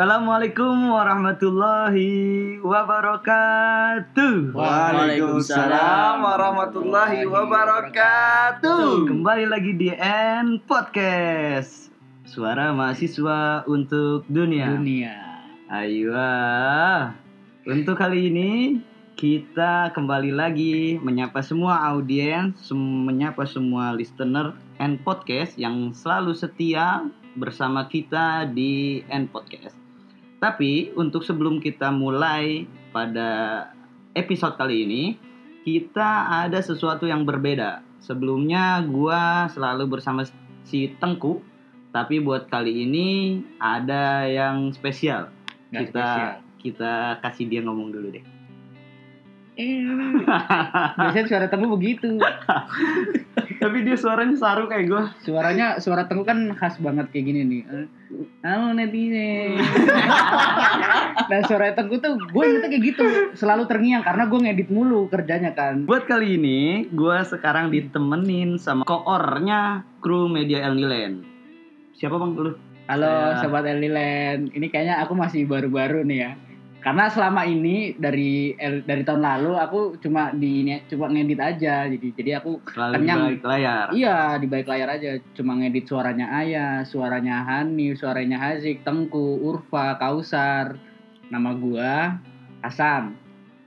Assalamualaikum warahmatullahi wabarakatuh. Waalaikumsalam warahmatullahi wabarakatuh. Kembali lagi di N Podcast. Suara mahasiswa untuk dunia. Dunia. Ayo. Untuk kali ini kita kembali lagi menyapa semua audiens, menyapa semua listener N Podcast yang selalu setia bersama kita di N Podcast. Tapi untuk sebelum kita mulai pada episode kali ini, kita ada sesuatu yang berbeda. Sebelumnya gua selalu bersama si Tengku, tapi buat kali ini ada yang spesial kita spesial. kita kasih dia ngomong dulu deh. Eh, biasanya suara Tengku begitu. Tapi dia suaranya saru kayak gue. Suaranya suara Tengku kan khas banget kayak gini nih. Halo netizen. nah suara Tengku tuh gue ingetnya kayak gitu. Selalu terngiang karena gue ngedit mulu kerjanya kan. Buat kali ini, gue sekarang ditemenin sama koornya kru media El Nilen. Siapa bang lu? Halo Saya- sobat Eliland. Ini kayaknya aku masih baru-baru nih ya. Karena selama ini dari El- dari tahun lalu aku cuma di cuma ngedit aja. Jadi jadi aku Selalu Kenyang. di balik layar. Iya di balik layar aja cuma ngedit suaranya Ayah, suaranya Hani, suaranya Hazik, Tengku, Urfa, Kausar, nama gua Hasan.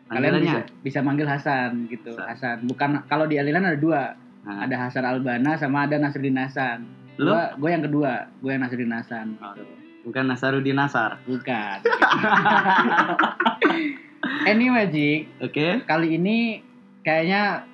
Kalian bisa bisa manggil Hasan gitu, Hasan. Hasan. Bukan kalau di Alilan ada dua, Nah, ada Hasan Albana sama ada Nasruddin Hasan. Lu? Gua, gua yang kedua, gua yang Nasruddin Hasan. Oh. Gitu. Bukan Nasarudin Nasar. Bukan. anyway, Jik, Oke. kali ini kayaknya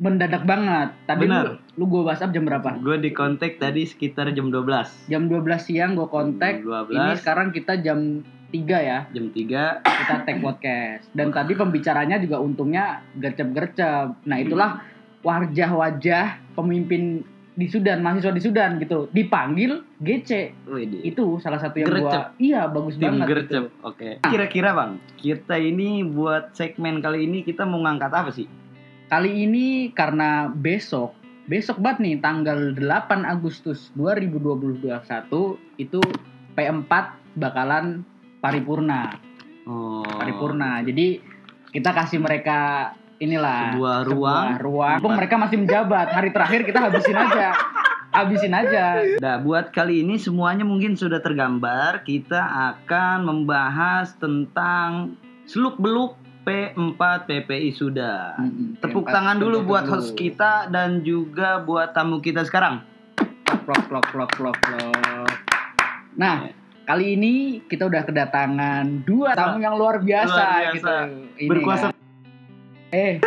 mendadak banget. Tadi Bener. lu, lu gua WhatsApp jam berapa? Gue di kontak tadi sekitar jam 12. Jam 12 siang gue kontak. Jam 12. Ini sekarang kita jam 3 ya. Jam 3. Kita tag podcast. Dan tadi pembicaranya juga untungnya gercep-gercep. Nah, itulah wajah-wajah pemimpin di Sudan, mahasiswa di Sudan gitu. Dipanggil GC. Widih. Itu salah satu yang Gercep. gua Iya, bagus Tim banget gercep. gitu. Oke. Kira-kira bang, kita ini buat segmen kali ini kita mau ngangkat apa sih? Kali ini karena besok Besok banget nih tanggal 8 Agustus 2021 itu P4 bakalan paripurna. Oh. paripurna. Jadi kita kasih mereka inilah Sebuah ruang. ruang. Mumpung mereka masih menjabat. Hari terakhir kita habisin aja. Habisin aja. Nah, buat kali ini semuanya mungkin sudah tergambar. Kita akan membahas tentang seluk-beluk P4 PPI sudah. Mm-mm. Tepuk P4 tangan dulu buat dulu. host kita dan juga buat tamu kita sekarang. Plok plok plok plok plok. Nah, kali ini kita udah kedatangan dua tamu yang luar biasa, Luar biasa. gitu. Ini Berkuasa kan. Eh.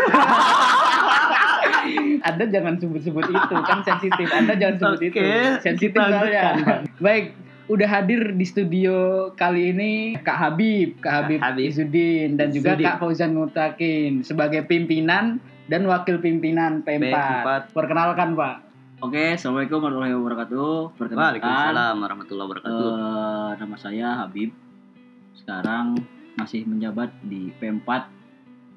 Anda jangan sebut-sebut itu kan sensitif. Anda jangan sebut Oke, itu. Sensitif soalnya. Baik, udah hadir di studio kali ini Kak Habib, Kak Habib, Habib. Izudin dan juga Izudin. Kak Fauzan Mutakin sebagai pimpinan dan wakil pimpinan P4. P4. Perkenalkan, Pak. Oke, assalamualaikum warahmatullahi wabarakatuh. Perkenalkan, Waalaikumsalam warahmatullahi wabarakatuh. eh, nama saya Habib. Sekarang masih menjabat di P4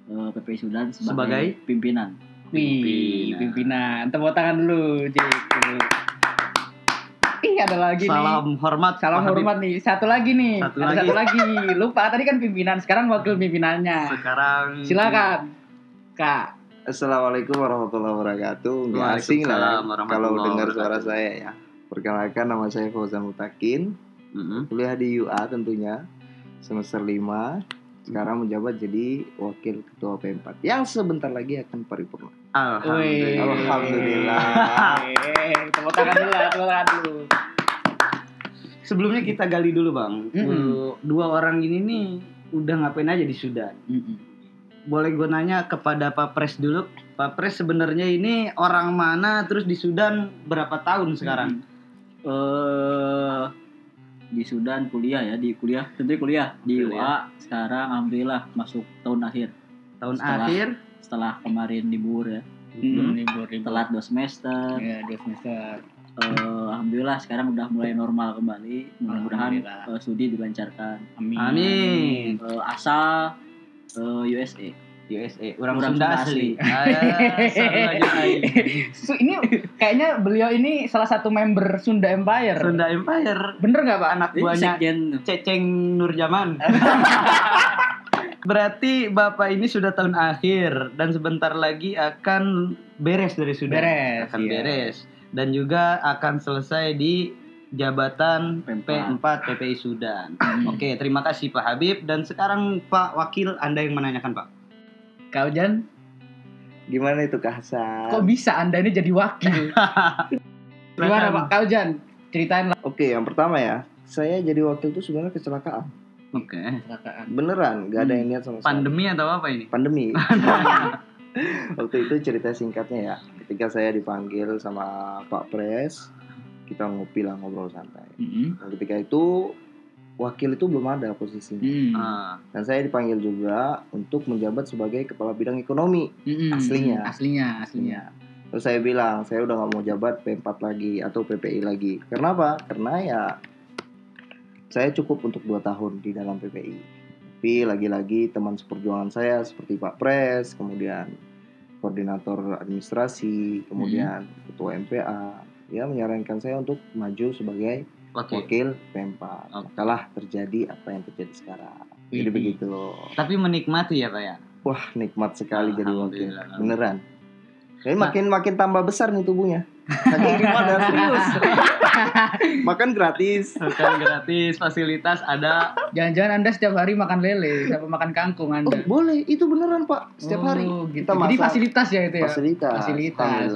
eh, PPI Sudan sebagai, Sebagai? pimpinan. Wih, Pimpinan. pimpinan. Tepuk tangan dulu, Cik. Ih, ada lagi nih. Salam hormat. Salam Pak Habib. hormat nih. Satu lagi nih. Satu ada lagi. satu lagi. Lupa tadi kan pimpinan, sekarang wakil pimpinannya. Sekarang Silakan. Kak. Assalamualaikum warahmatullahi wabarakatuh. Nggak asing lah ya, kalau dengar suara saya ya. Perkenalkan nama saya Fauzan Mutakin, Mm-mm. kuliah di UA tentunya semester 5. Sekarang menjabat jadi wakil ketua P4 yang sebentar lagi akan paripurna. Alhamdulillah. Alhamdulillah. Tepuk tangan dulu, tepuk tangan dulu. Sebelumnya kita gali dulu bang. Mm-mm. Dua- Dua orang ini nih udah ngapain aja di Sudan? Mm-mm. Boleh gue nanya kepada Pak Pres dulu. Pak Pres sebenarnya ini orang mana? Terus di Sudan berapa tahun sekarang? Eh di Sudan kuliah ya, di kuliah tentunya kuliah di. UA. Sekarang alhamdulillah masuk tahun akhir. Tahun Setelah- akhir. Setelah kemarin libur ya, Hmm, libur, libur. telat dua semester. Ya, dua semester. Eh, alhamdulillah sekarang udah mulai normal kembali. Mudah-mudahan eh, studi dilancarkan. Amin. Amin. Eh, asal eh, USA. USA, orang, Orang Sunda, Sunda asli. asli. Ah, aja aing. Su- ini kayaknya beliau ini salah satu member Sunda Empire. Sunda Empire, Bener nggak pak? anak buahnya Ceceng Nurjaman. Berarti Bapak ini sudah tahun akhir dan sebentar lagi akan beres dari Sudan. Beres, Akan iya. beres dan juga akan selesai di jabatan P4. P4 PPI Sudan. Hmm. Oke, terima kasih Pak Habib dan sekarang Pak Wakil Anda yang menanyakan Pak. Kau Jan, Gimana itu Kak Hasan? kok bisa anda ini jadi wakil? Gimana pak? Kau Jan, ceritain lah Oke, yang pertama ya, saya jadi wakil tuh sebenarnya kecelakaan. Oke. kecelakaan. Beneran, gak ada yang niat sama sekali. Pandemi atau apa ini? Pandemi. Waktu itu cerita singkatnya ya, ketika saya dipanggil sama Pak Pres, kita ngopi lah ngobrol santai. Mm-mm. Dan ketika itu wakil itu belum ada posisinya. Mm. Ah, Dan saya dipanggil juga untuk menjabat sebagai kepala bidang ekonomi. Mm-mm. Aslinya. aslinya, aslinya. Terus saya bilang, saya udah nggak mau jabat P4 lagi atau PPI lagi. Kenapa? Karena ya saya cukup untuk dua tahun di dalam PPI. Tapi lagi-lagi teman seperjuangan saya seperti Pak Pres, kemudian koordinator administrasi, kemudian ketua MPA, ya menyarankan saya untuk maju sebagai Wakil P4. Oke. Makalah terjadi apa yang terjadi sekarang. Jadi begitu. Tapi menikmati ya Pak ya. Wah nikmat sekali jadi wakil. Beneran. Jadi Nah. makin makin tambah besar nih tubuhnya. Saking gimana serius. Makan gratis. Makan gratis, fasilitas ada. Jangan-jangan anda setiap hari makan lele, siapa makan kangkung Oh, anda? boleh, itu beneran Pak. Setiap hari Oh, gitu. kita Jadi fasilitas ya itu ya. fasilitas. Fasilitas.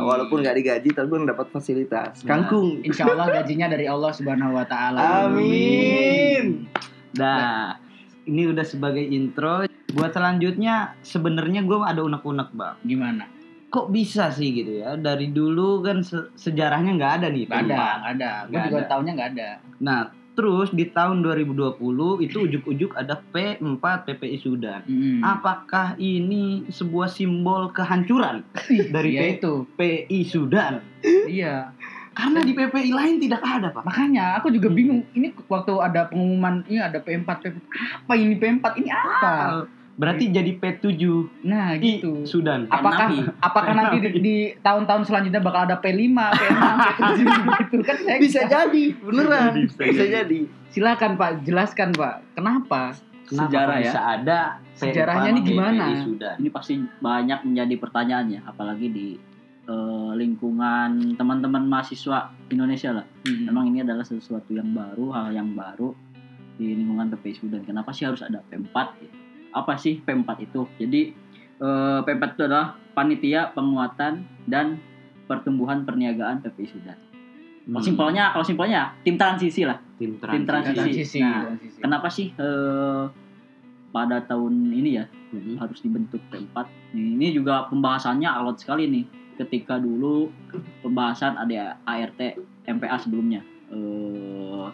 Walaupun nggak digaji, tapi gue dapat fasilitas. Nah. Kangkung. Insya Allah gajinya dari Allah Subhanahu Wa Taala. Amin. Nah, ini udah sebagai intro. Buat selanjutnya, sebenarnya gue ada unek-unek bang. Gimana? Kok bisa sih gitu ya? Dari dulu kan se- sejarahnya nggak ada nih. Gak ada, P4. gak ada. Gue Nggak juga ada. tahunya gak ada. Nah, terus di tahun 2020 itu ujuk-ujuk ada P4 PPI Sudan. Mm. Apakah ini sebuah simbol kehancuran dari Iya P- itu. PI Sudan? Iya. Karena di PPI lain tidak ada, Pak. Makanya aku juga bingung. Ini waktu ada pengumuman ini ada P4 P4. Apa ini P4? Ini apa? Berarti jadi P7 Nah, di gitu. Sudan. Apakah apakah nanti di, di tahun-tahun selanjutnya bakal ada P5, P6, P7 gitu kan saya Bisa jadi, beneran. Bisa Bisa jadi. jadi. Silakan Pak, jelaskan Pak. Kenapa? Kenapa Sejarah ya? bisa ada P4 Sejarahnya ini gimana? PPI Sudan? ini pasti banyak menjadi pertanyaan ya apalagi di eh, lingkungan teman-teman mahasiswa Indonesia lah Hmm. memang ini adalah sesuatu yang baru hal yang baru di lingkungan PPI Sudan kenapa sih harus ada P4 gitu? Apa sih P4 itu jadi eh, P4 itu adalah panitia penguatan dan pertumbuhan perniagaan PPI Sudan kalau Hmm. simpelnya kalau simpelnya tim transisi lah tim tim transisi. transisi. transisi, Nah, transisi. kenapa sih eh, pada tahun ini ya Mhm. harus dibentuk P4. Nih, Ini juga pembahasannya alot sekali nih. Ketika dulu pembahasan ada ART MPA sebelumnya. Eh,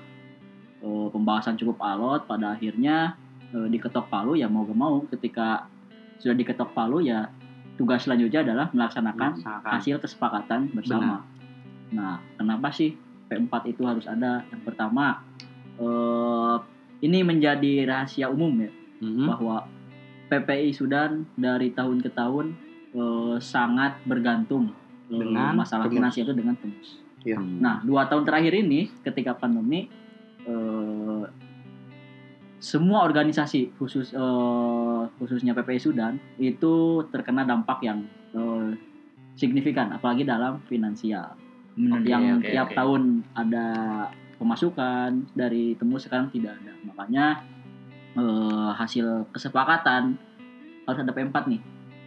eh, pembahasan cukup alot pada akhirnya eh, diketok palu ya mau gak mau ketika sudah diketok palu ya tugas selanjutnya adalah melaksanakan Melaksanakan. hasil kesepakatan bersama. Nah, kenapa sih P4 itu harus ada? Yang pertama eh, ini menjadi rahasia umum ya Mhm. bahwa PPI Sudan dari tahun ke tahun eh, sangat bergantung eh, Dengan masalah Temus. finansial itu dengan Temus. Hmm. Nah, dua tahun terakhir ini ketika pandemi eh, semua organisasi khusus eh, khususnya PPI Sudan itu terkena dampak yang eh, signifikan, apalagi dalam finansial Bener, yang iya, oke, tiap oke. tahun ada pemasukan dari temu sekarang tidak ada makanya eh, hasil kesepakatan harus ada P4 nih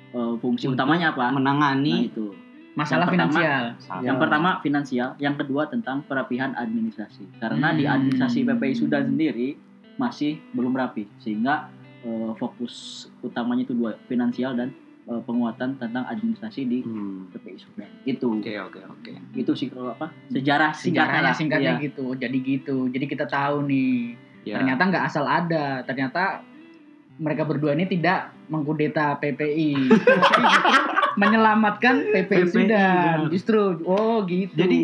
Eh, fungsi Untuk utamanya apa nah menangani itu masalah yang pertama- finansial. yang Ya. pertama finansial yang kedua tentang perapihan administrasi karena di Hmm. administrasi PPI Sudan sendiri masih belum rapi sehingga eh, fokus utamanya itu dua finansial dan eh, penguatan tentang administrasi di Hmm. PPI Sudan itu Oke oke oke. itu sih kalau apa sejarah singkatnya Sejarahnya singkatnya Iya. gitu. Jadi gitu. Jadi kita tahu nih. Ya. Ternyata nggak asal ada. Ternyata mereka berdua ini tidak mengkudeta PPI. Menyelamatkan PPI PPI, Sudan. benar. Justru oh gitu. Jadi,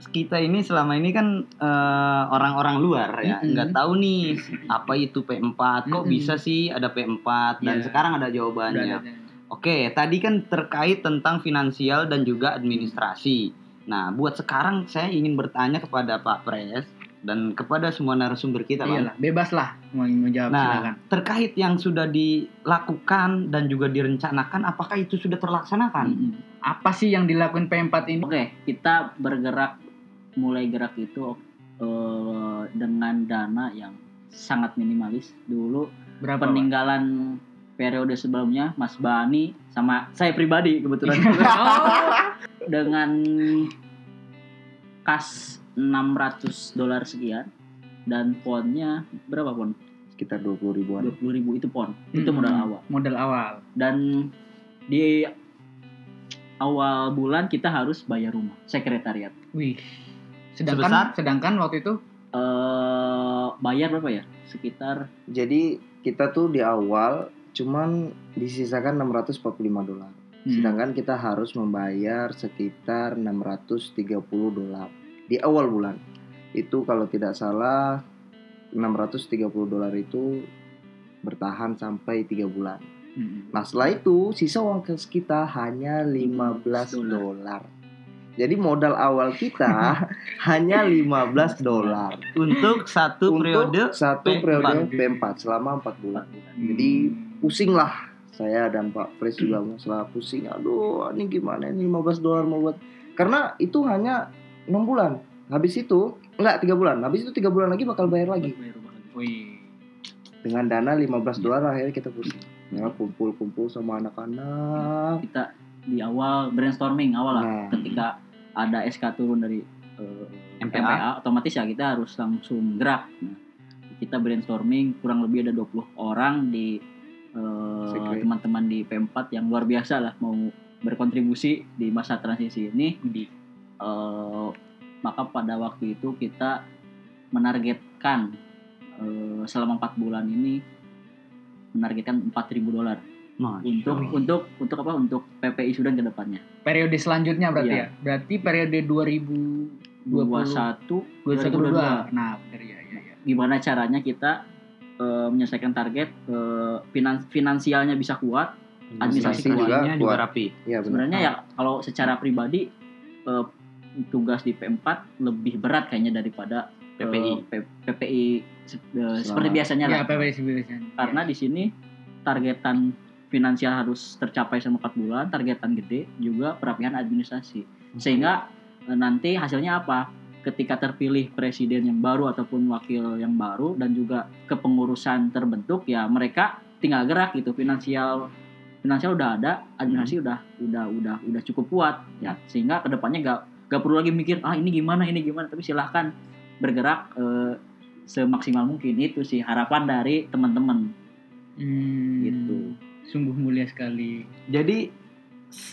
kita ini selama ini kan eh, orang-orang luar ya Mm-mm. nggak tahu nih apa itu P4 kok Mm-mm. bisa sih ada P4 dan Iya. sekarang ada jawabannya ada. Oke, tadi kan terkait tentang finansial dan juga administrasi. Nah, buat sekarang saya ingin bertanya kepada Pak Pres dan kepada semua narasumber kita, Bang. Iyalah, bebas lah mau menjawab Nah, silakan. terkait yang sudah dilakukan dan juga direncanakan, apakah itu sudah terlaksanakan? Apa sih yang dilakukan P4 ini? Oke, kita bergerak mulai gerak itu eh, dengan dana yang sangat minimalis. Dulu Berapa? Peninggalan periode sebelumnya Mas Bani sama saya pribadi kebetulan dengan kas 600 dolar sekian dan ponnya berapa pon? sekitar 20 ribuan 20 ribu itu pon. Itu Mm-mm. modal awal. Modal awal. Dan di awal bulan kita harus bayar rumah sekretariat. Wih. Sedangkan Sebesar? sedangkan waktu itu? Eh bayar berapa ya? Sekitar jadi kita tuh di awal cuman disisakan 645 dolar. Hmm, sedangkan kita harus membayar sekitar 630 dolar di awal bulan. Itu kalau tidak salah 630 dolar itu bertahan sampai tiga bulan. Hmm, Nah setelah itu sisa uang kas kita hanya 15 dolar. Jadi modal awal kita hanya 15 dolar Untuk satu untuk periode satu P4. periode P4 selama 4 bulan. Jadi pusing lah saya dan Pak Pres juga masalah pusing. Aduh ini gimana ini 15 dolar mau buat karena itu hanya enam bulan. Habis itu enggak tiga bulan. Habis itu tiga bulan lagi bakal bayar lagi. bayar rumah lagi. Wih. Dengan dana 15 dolar akhirnya kita pusing. Ya kumpul-kumpul sama anak-anak. Kita di awal brainstorming awal lah Nah. ketika ada SK turun dari eh, MPA. MPA otomatis ya kita harus langsung gerak. Nah, kita brainstorming kurang lebih ada 20 orang di eh, teman-teman di P4 yang luar biasa lah mau berkontribusi di masa transisi ini di eh, maka pada waktu itu kita menargetkan eh, selama empat bulan ini menargetkan 4.000 dolar Untuk untuk untuk apa untuk PPI Sudan ke depannya. Periode selanjutnya berarti Iya. ya. Berarti periode 2021 21 2022. Nah, benar ya ya ya. gimana caranya kita eh, menyelesaikan target eh, finan- finansialnya bisa kuat administrasi Administrasi juga keuangannya juga kuat. rapi. Iya benar. sebenarnya ya kalau secara pribadi eh, tugas di P4 lebih berat kayaknya daripada PPI. P- PPI eh, seperti biasanya Ya, lah PPS biasanya. karena di sini targetan finansial harus tercapai selama 4 bulan targetan gede juga perapihan administrasi. Sehingga eh, nanti hasilnya apa? Ketika terpilih presiden yang baru ataupun wakil yang baru dan juga kepengurusan terbentuk ya mereka tinggal gerak gitu. Finansial finansial udah ada administrasi udah udah udah udah cukup kuat ya. Sehingga ke depannya gak gak perlu lagi mikir ah ini gimana ini gimana? Tapi silahkan bergerak eh, semaksimal mungkin. Itu sih harapan dari teman-teman. Hmm, gitu Sungguh mulia sekali. Jadi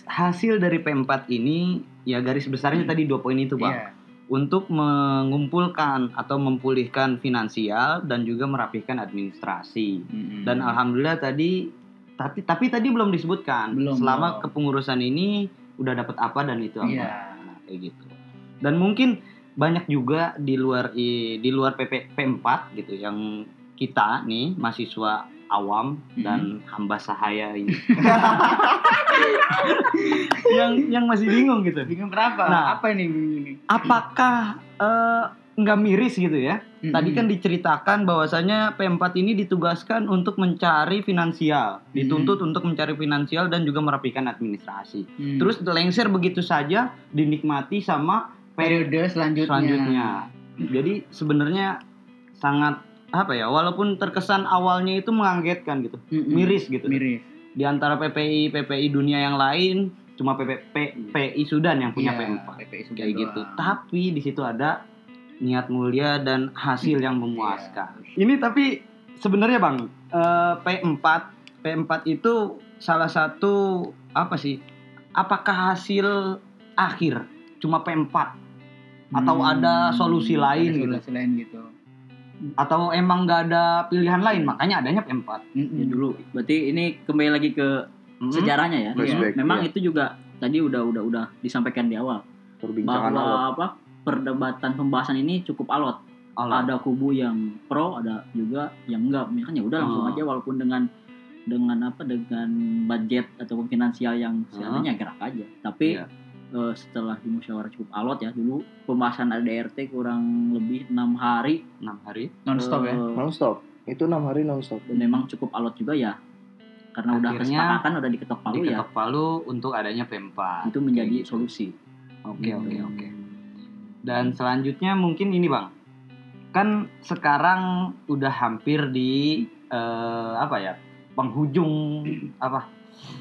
hasil dari P4 ini ya garis besarnya tadi dua poin itu, Bang. Iya. Untuk mengumpulkan atau memulihkan finansial dan juga merapihkan administrasi. Mm-mm. Dan alhamdulillah tadi tapi tapi tadi belum disebutkan Belum, selama belum. kepengurusan ini udah dapat apa dan itu apa. Iya. Nah, kayak gitu. Dan mungkin banyak juga di luar di luar PP P4 gitu yang kita nih mahasiswa awam dan hamba sahaya ini yang yang masih bingung gitu. Bingung kenapa? Nah. apa ini bingung ini? Apakah eh, nggak miris gitu ya? Tadi kan diceritakan bahwasanya P4 ini ditugaskan untuk mencari finansial, dituntut untuk mencari finansial dan juga merapikan administrasi. Hmm. Terus lengser begitu saja dinikmati sama periode periode selanjutnya. selanjutnya. Jadi sebenarnya sangat apa ya? Walaupun terkesan awalnya itu mengagetkan gitu, Mm-mm. miris gitu. Miris. Di antara PPI PPI dunia yang lain cuma PP, P- PI Sudan yang punya Iya, P4 PPI Sudan kayak gitu. doang. Tapi di situ ada niat mulia dan hasil yang memuaskan. Ini tapi sebenarnya bang eh, P4 P4 itu salah satu apa sih? Apakah hasil akhir cuma P4 atau Hmm, ada solusi lain ada gitu? Solusi lain gitu. Atau emang nggak ada pilihan lain makanya adanya P4? Mm-mm. ya dulu berarti ini kembali lagi ke Hmm? sejarahnya ya Flashback, memang ya. itu juga tadi udah udah udah disampaikan di awal bahwa apa perdebatan pembahasan ini cukup alot. Allah. Ada kubu yang pro, ada juga yang enggak. Kan ya udah langsung Oh. aja walaupun dengan dengan apa dengan budget ataupun finansial yang seadanya gerak aja. Tapi Iya. Eh, setelah di musyawarah cukup alot ya dulu pembahasan ADRT kurang lebih enam hari enam hari. nonstop ya Eh, non-stop itu enam hari non-stop dan memang cukup alot juga ya karena udah Akhirnya kesepakatan udah diketok palu ya Diketok palu untuk adanya P4. itu menjadi Kayak gitu. solusi Oke oke Hmm. oke. Dan selanjutnya mungkin ini bang, kan sekarang udah hampir di eh, apa ya penghujung apa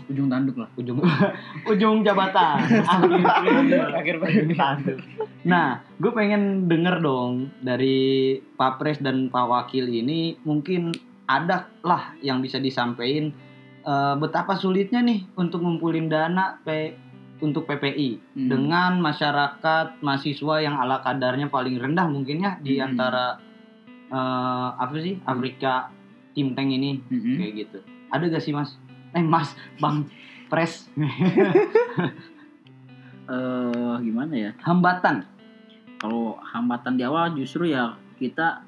ujung tanduk lah ujung ujung jabatan akhir Tanduk. Nah, gue pengen denger dong dari Pak Pres dan Pak Wakil ini mungkin ada lah yang bisa disampaikan eh, betapa sulitnya nih untuk ngumpulin dana P untuk PPI Hmm. dengan masyarakat mahasiswa yang ala kadarnya paling rendah mungkin ya di Hmm. antara eh, apa sih Afrika Tim Tank ini Mm-mm. kayak gitu. Ada gak sih Mas? Eh Mas, Bang Pres. Eh gimana ya? Hambatan. Kalau hambatan di awal justru ya kita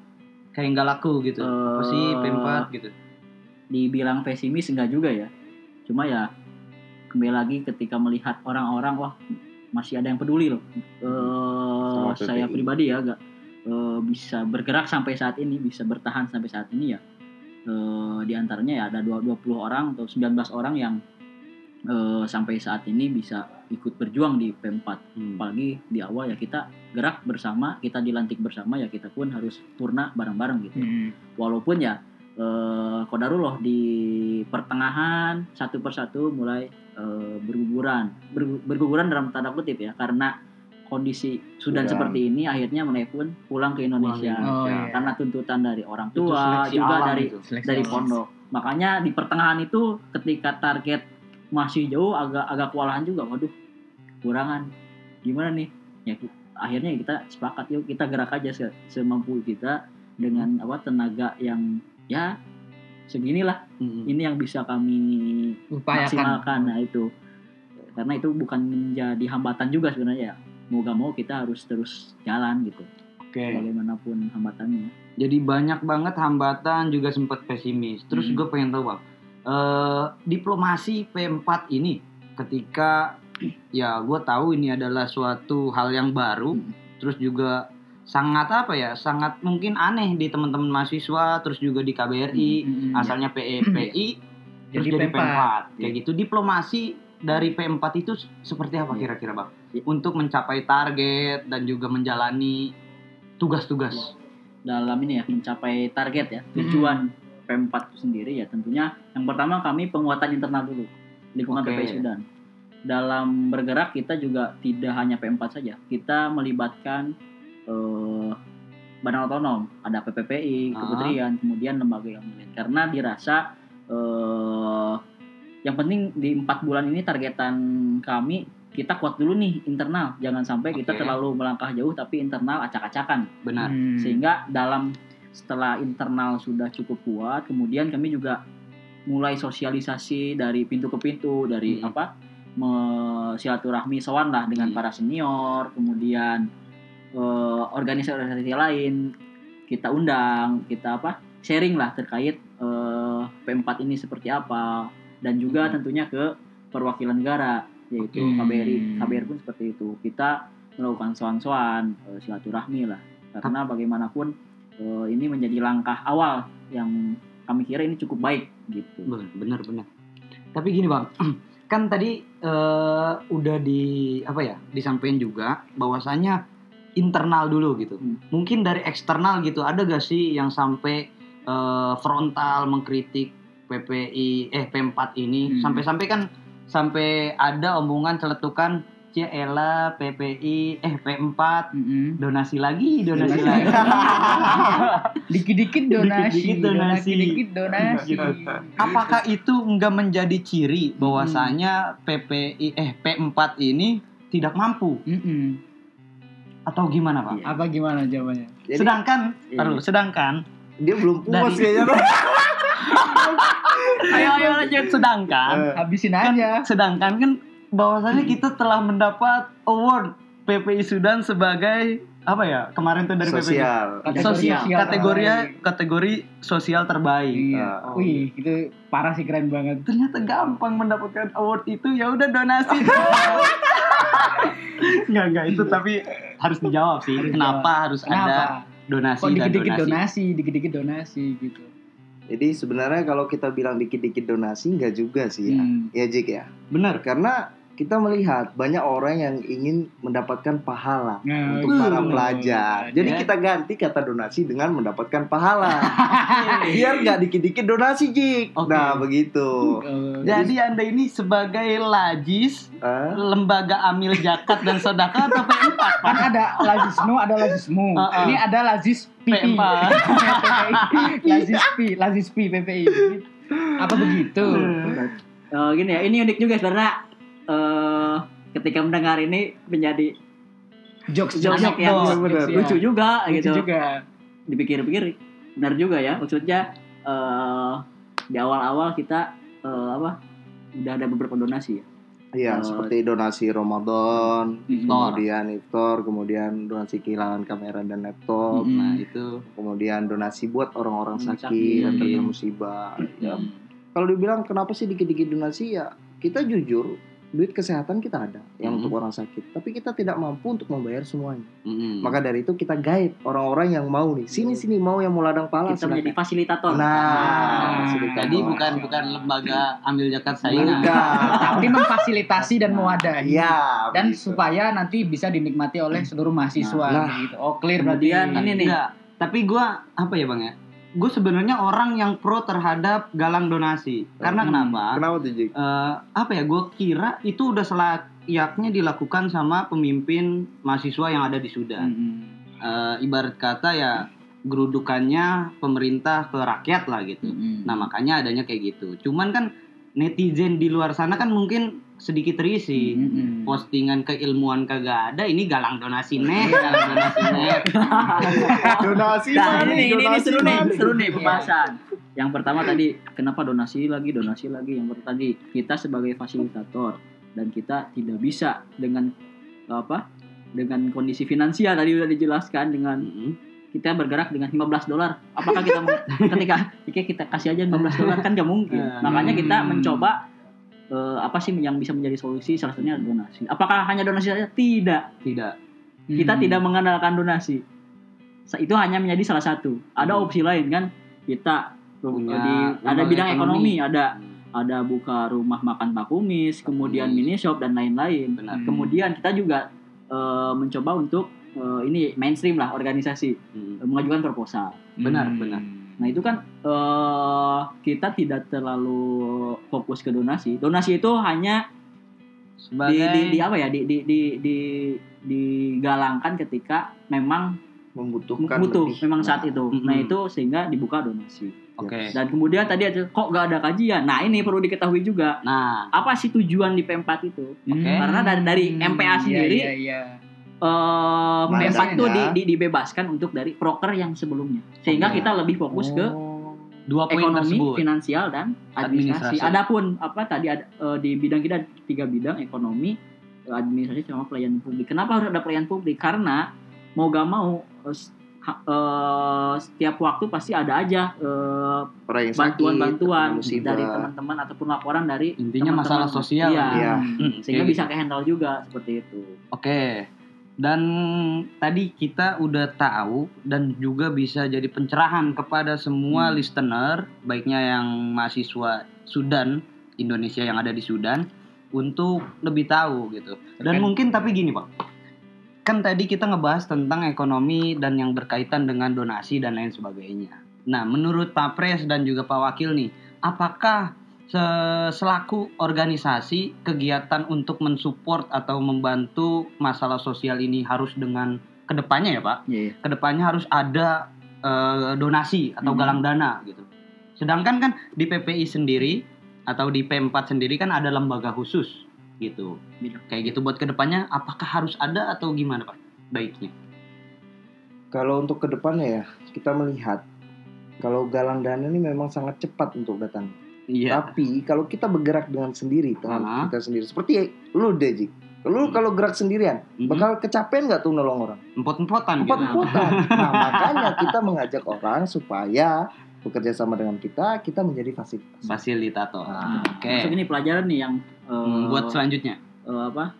kayak nggak laku gitu. Apa sih Eh, P4 gitu. dibilang pesimis enggak juga ya. Cuma ya kembali lagi ketika melihat orang-orang wah masih ada yang peduli loh. Eh, Sama saya pribadi ya agak bisa bergerak sampai saat ini bisa bertahan sampai saat ini ya Eh, di antaranya ya ada 20 orang atau 19 orang yang eh, sampai saat ini bisa ikut berjuang di P4 Hmm. apalagi di awal ya kita gerak bersama kita dilantik bersama ya kita pun harus purna bareng-bareng gitu Mm. walaupun ya eh, kodarullah di pertengahan satu persatu mulai eh, berguguran Ber- berguguran dalam tanda kutip ya karena kondisi Sudan, Sudan. seperti ini akhirnya mereka pun pulang ke Indonesia Pulang ke Oh, iya. karena tuntutan dari orang tua seleksi juga dari itu. Seleksi dari alam. pondok makanya di pertengahan itu ketika target masih jauh agak agak kewalahan juga waduh kurangan gimana nih ya akhirnya kita sepakat yuk kita gerak aja se- semampu kita dengan apa tenaga yang ya seginilah Mm-mm. ini yang bisa kami upayakan maksimalkan nah itu karena itu bukan menjadi hambatan juga sebenarnya ya mau gak mau kita harus terus jalan gitu Oke. bagaimanapun hambatannya Jadi banyak banget hambatan juga sempat pesimis. Terus Hmm. gue pengen tahu bang, eh, diplomasi P4 ini ketika ya gue tahu ini adalah suatu hal yang baru, Hmm. terus juga sangat apa ya, sangat mungkin aneh di teman-teman mahasiswa, terus juga di KBRI, Mm-mm. asalnya PEPI, terus Jadi jadi, P4. P4, kayak gitu. Diplomasi dari P4 itu seperti apa Iya. kira-kira bang? Untuk mencapai target dan juga menjalani tugas-tugas. dalam ini ya mencapai target ya tujuan P4 itu sendiri ya tentunya yang pertama kami penguatan internal dulu lingkungan Oke. PPI Sudan dalam bergerak kita juga tidak hanya P4 saja kita melibatkan eh, badan otonom ada PPPI Ah. kementerian kemudian lembaga yang lain karena dirasa eh, yang penting di empat bulan ini targetan kami kita kuat dulu nih internal jangan sampai kita Oke. terlalu melangkah jauh tapi internal acak-acakan Benar. Hmm. sehingga dalam setelah internal sudah cukup kuat kemudian kami juga mulai sosialisasi dari pintu ke pintu dari Hmm. apa me- silaturahmi sowan lah dengan Hmm. para senior kemudian eh, organisasi-organisasi lain kita undang kita apa sharing lah terkait eh, P4 ini seperti apa dan juga Hmm. tentunya ke perwakilan negara yaitu Oke. KBRI KBRI pun seperti itu kita melakukan soan-soan eh, silaturahmi lah karena bagaimanapun eh, ini menjadi langkah awal yang kami kira ini cukup baik gitu bener, bener. Tapi gini bang, kan tadi eh, udah di apa ya disampaikan juga bahwasanya internal dulu gitu. Hmm. Mungkin dari eksternal gitu ada gak sih yang sampai frontal mengkritik PPI eh P4 ini Hmm. sampai-sampai kan sampai ada omongan celetukan Ciela PPI eh P4 Mm-mm. donasi lagi donasi lagi. Dikit-dikit donasi, Dikit-dikit donasi. dikit donasi. Apakah itu enggak menjadi ciri bahwasanya PPI eh P4 ini tidak mampu Mm-mm. atau gimana Pak? Iya. Apa gimana jawabannya? Jadi- sedangkan, Iya. taruh, sedangkan, dia belum puas kayaknya. ayo ayo lanjut, sedangkan, Eh, Habisin kan, aja. sedangkan kan bahwasanya kita telah mendapat award PPI Sudan sebagai apa ya? Kemarin tuh dari PPI sosial Kategori sosial sosial kategori terbaik. kategori sosial terbaik. Iya. Ah. Wih, itu parah sih keren banget. Ternyata gampang mendapatkan award itu ya udah donasi. Enggak enggak itu tapi harus dijawab sih. Harus Kenapa dijawab. harus Kenapa? ada donasi Kok dan dikit-dikit donasi? donasi, dikit-dikit donasi gitu. Jadi sebenarnya kalau kita bilang dikit-dikit donasi nggak juga sih ya Hmm. ya Jik ya Bener. karena kita melihat banyak orang yang ingin mendapatkan pahala Nah, untuk para pelajar. Jadi Ya. kita ganti kata donasi dengan mendapatkan pahala. Biar nggak dikit-dikit donasi, Jik. Oke. Nah, begitu. Eh, Jadi Anda ini sebagai lajis Ah, lembaga amil zakat dan sedekah atau P4 Pak? kan ada lazisnu, ada lazismu. Ah, ah. Ini ada lazis pipi. P4. lazis pi, lazis pi PPI. Apa begitu? Eh, gini ya, ini unik juga sebenarnya eh ketika mendengar ini menjadi Jokes Jokes jokes yang jokes, bener. jokes, ya. lucu juga Lucu gitu. juga. Dipikir-pikir benar juga ya. Maksudnya eh di awal-awal kita eh, apa? Udah ada beberapa donasi ya. Iya, Eh, seperti donasi Ramadan, Iftar. kemudian iftar, kemudian donasi kehilangan kamera dan laptop, Mm-mm. Nah, itu kemudian donasi buat orang-orang sakit sakit. dan terkena musibah. Ya, Hmm. kalau dibilang kenapa sih dikit-dikit donasi ya kita jujur duit kesehatan kita ada yang Mhm. untuk orang sakit tapi kita tidak mampu untuk membayar semuanya mm, maka dari itu kita guide orang-orang yang mau nih sini sini mau yang mau ladang pala Kita menjadi silakan. fasilitator. nah Ah, fasilitator. jadi bukan bukan lembaga ambil zakat saingan. Bukan. Tapi memfasilitasi dan mewadahi. Iya, Dan begitu. supaya nanti bisa dinikmati oleh seluruh mahasiswa Nah. gitu. Oh, clear berarti. Kemudian ini nih. Enggak, tapi gua apa ya bang ya? Gue sebenarnya orang yang pro terhadap galang donasi. Karena Hmm. kenapa? kenapa tuh Jik? Eh, apa ya? Gue kira itu udah selayaknya dilakukan sama pemimpin mahasiswa yang ada di Sudan. Mm-mm. Eh, ibarat kata ya gerudukannya pemerintah ke rakyat lah gitu. Mm-mm. Nah makanya adanya kayak gitu. Cuman kan netizen di luar sana kan mungkin sedikit terisi. Mm-mm. Postingan keilmuan kagak ada, ini galang donasi nih, galang donasi nih. donasi Nah, mana ini, ini, ini donasi seru nih, seru nih pembahasan. Yang pertama tadi kenapa donasi lagi, donasi lagi. Yang pertama tadi kita sebagai fasilitator dan kita tidak bisa dengan apa? Dengan kondisi finansial tadi udah dijelaskan dengan Mm-mm. kita bergerak dengan 15 dolar. Apakah kita mau- ketika ketika kita kasih aja 15 dolar kan gak mungkin. Hmm. Makanya kita mencoba eh, apa sih yang bisa menjadi solusi salah satunya donasi. Apakah hanya donasi saja? Tidak. Tidak. Kita Mm. tidak mengandalkan donasi. Itu hanya menjadi salah satu. Ada Hmm. opsi lain kan? Kita Punya di, ada bidang ekonomi, ekonomi. ada ada buka rumah makan Pak Kumis, kemudian Hmm. mini shop dan lain-lain. Benar. Kemudian kita juga eh, mencoba untuk eh, ini mainstream lah organisasi Mm. eh, mengajukan proposal. Benar, Mm. benar. Nah itu kan eh, kita tidak terlalu fokus ke donasi. Donasi itu hanya di, Sebagai di, di apa ya? Di di di di digalangkan ketika memang membutuhkan butuh lebih. memang saat Nah, itu. Mm-mm. Nah itu sehingga dibuka donasi. Oke. Dan kemudian tadi ada kok gak ada kajian. Nah ini perlu diketahui juga Nah, apa sih tujuan di P4 itu? Oke. Karena dari- dari MPA Iya, sendiri, iya, iya. Eh P4 Biasanya. itu di, di- dibebaskan untuk dari proker yang sebelumnya. Sehingga Oke. kita lebih fokus ke Oh. dua poin ekonomi, tersebut. finansial dan administrasi. Administrasi. Adapun apa tadi ada eh, di bidang kita ada tiga bidang ekonomi, administrasi sama pelayanan publik. Kenapa harus ada pelayanan publik? Karena mau gak mau eh, setiap waktu pasti ada aja eh, bantuan-bantuan musibah. dari teman-teman ataupun laporan dari Intinya teman-teman. masalah sosial. Iya. Iya. Hmm, Sehingga oke. bisa ke handle juga seperti itu. Oke. Dan tadi kita udah tahu dan juga bisa jadi pencerahan kepada semua Hmm. listener, baiknya yang mahasiswa Sudan, Indonesia yang ada di Sudan, untuk lebih tahu gitu. Dan Terkait- mungkin tapi gini pak, kan tadi kita ngebahas tentang ekonomi dan yang berkaitan dengan donasi dan lain sebagainya. Nah, menurut Pak Pres dan juga Pak Wakil nih, apakah selaku organisasi kegiatan untuk mensupport atau membantu masalah sosial ini harus dengan ke depannya ya Pak? Iya. Ke depannya harus ada eh, donasi atau Hmm. galang dana gitu. Sedangkan kan di PPI sendiri atau di P4 sendiri kan ada lembaga khusus gitu. Gitu. Kayak gitu buat ke depannya apakah harus ada atau gimana Pak? Baiknya. Kalau untuk ke depannya ya kita melihat kalau galang dana ini memang sangat cepat untuk datang. Iya. Tapi kalau kita bergerak dengan sendiri, dengan Ah. kita sendiri, seperti lu Dejik, Lu kalau gerak sendirian, Mhm. bakal kecapean nggak tuh nolong orang? Empot-empotan gitu. Empat-empatan. Nah, makanya kita mengajak orang supaya bekerja sama dengan kita, kita menjadi fasilitas. Fasilitator. Nah, Oke. Masuk ini pelajaran nih yang Hmm, Buat selanjutnya. eh, apa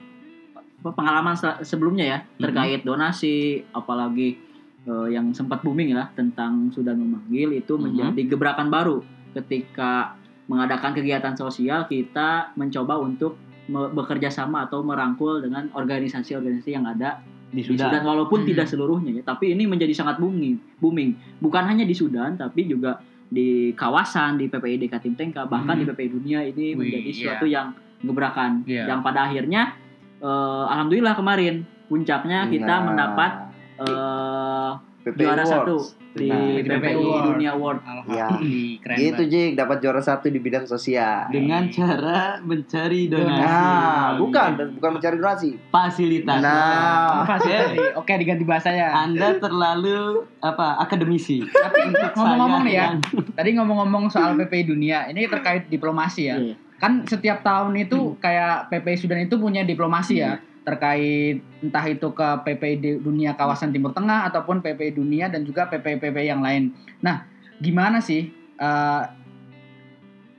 pengalaman se- sebelumnya ya Mhm. terkait donasi apalagi eh, yang sempat booming lah tentang sudah memanggil itu Mhm. menjadi gebrakan baru ketika mengadakan kegiatan sosial kita mencoba untuk bekerja sama atau merangkul dengan organisasi-organisasi yang ada Di di Sudan Sudan. walaupun Hmm. tidak seluruhnya ya tapi ini menjadi sangat booming booming bukan hanya di Sudan tapi juga di kawasan di PPI Katim Tengka bahkan Hmm. di PPI dunia ini Wih, menjadi iya. sesuatu yang gebrakan Iya. yang pada akhirnya eh, alhamdulillah kemarin puncaknya kita Nah, mendapat eh, PPI juara Awards. satu di Nah, di PPI Award. Dunia Award Ya. Keren Gitu. Jik, dapat juara satu di bidang sosial. Dengan cara mencari donasi. Nah, bukan, bukan mencari donasi. Fasilitas. Nah. Fasilitasi. Oke diganti bahasa ya. Anda terlalu apa akademisi. Tapi ngomong-ngomong nih ya, yang- tadi ngomong-ngomong soal PPI dunia, ini terkait diplomasi ya. Iya. Kan setiap tahun itu kayak PPI Sudan itu punya diplomasi ya terkait entah itu ke PPI dunia kawasan Timur Tengah ataupun PPI dunia dan juga PPI-PPI yang lain. Nah, gimana sih eh,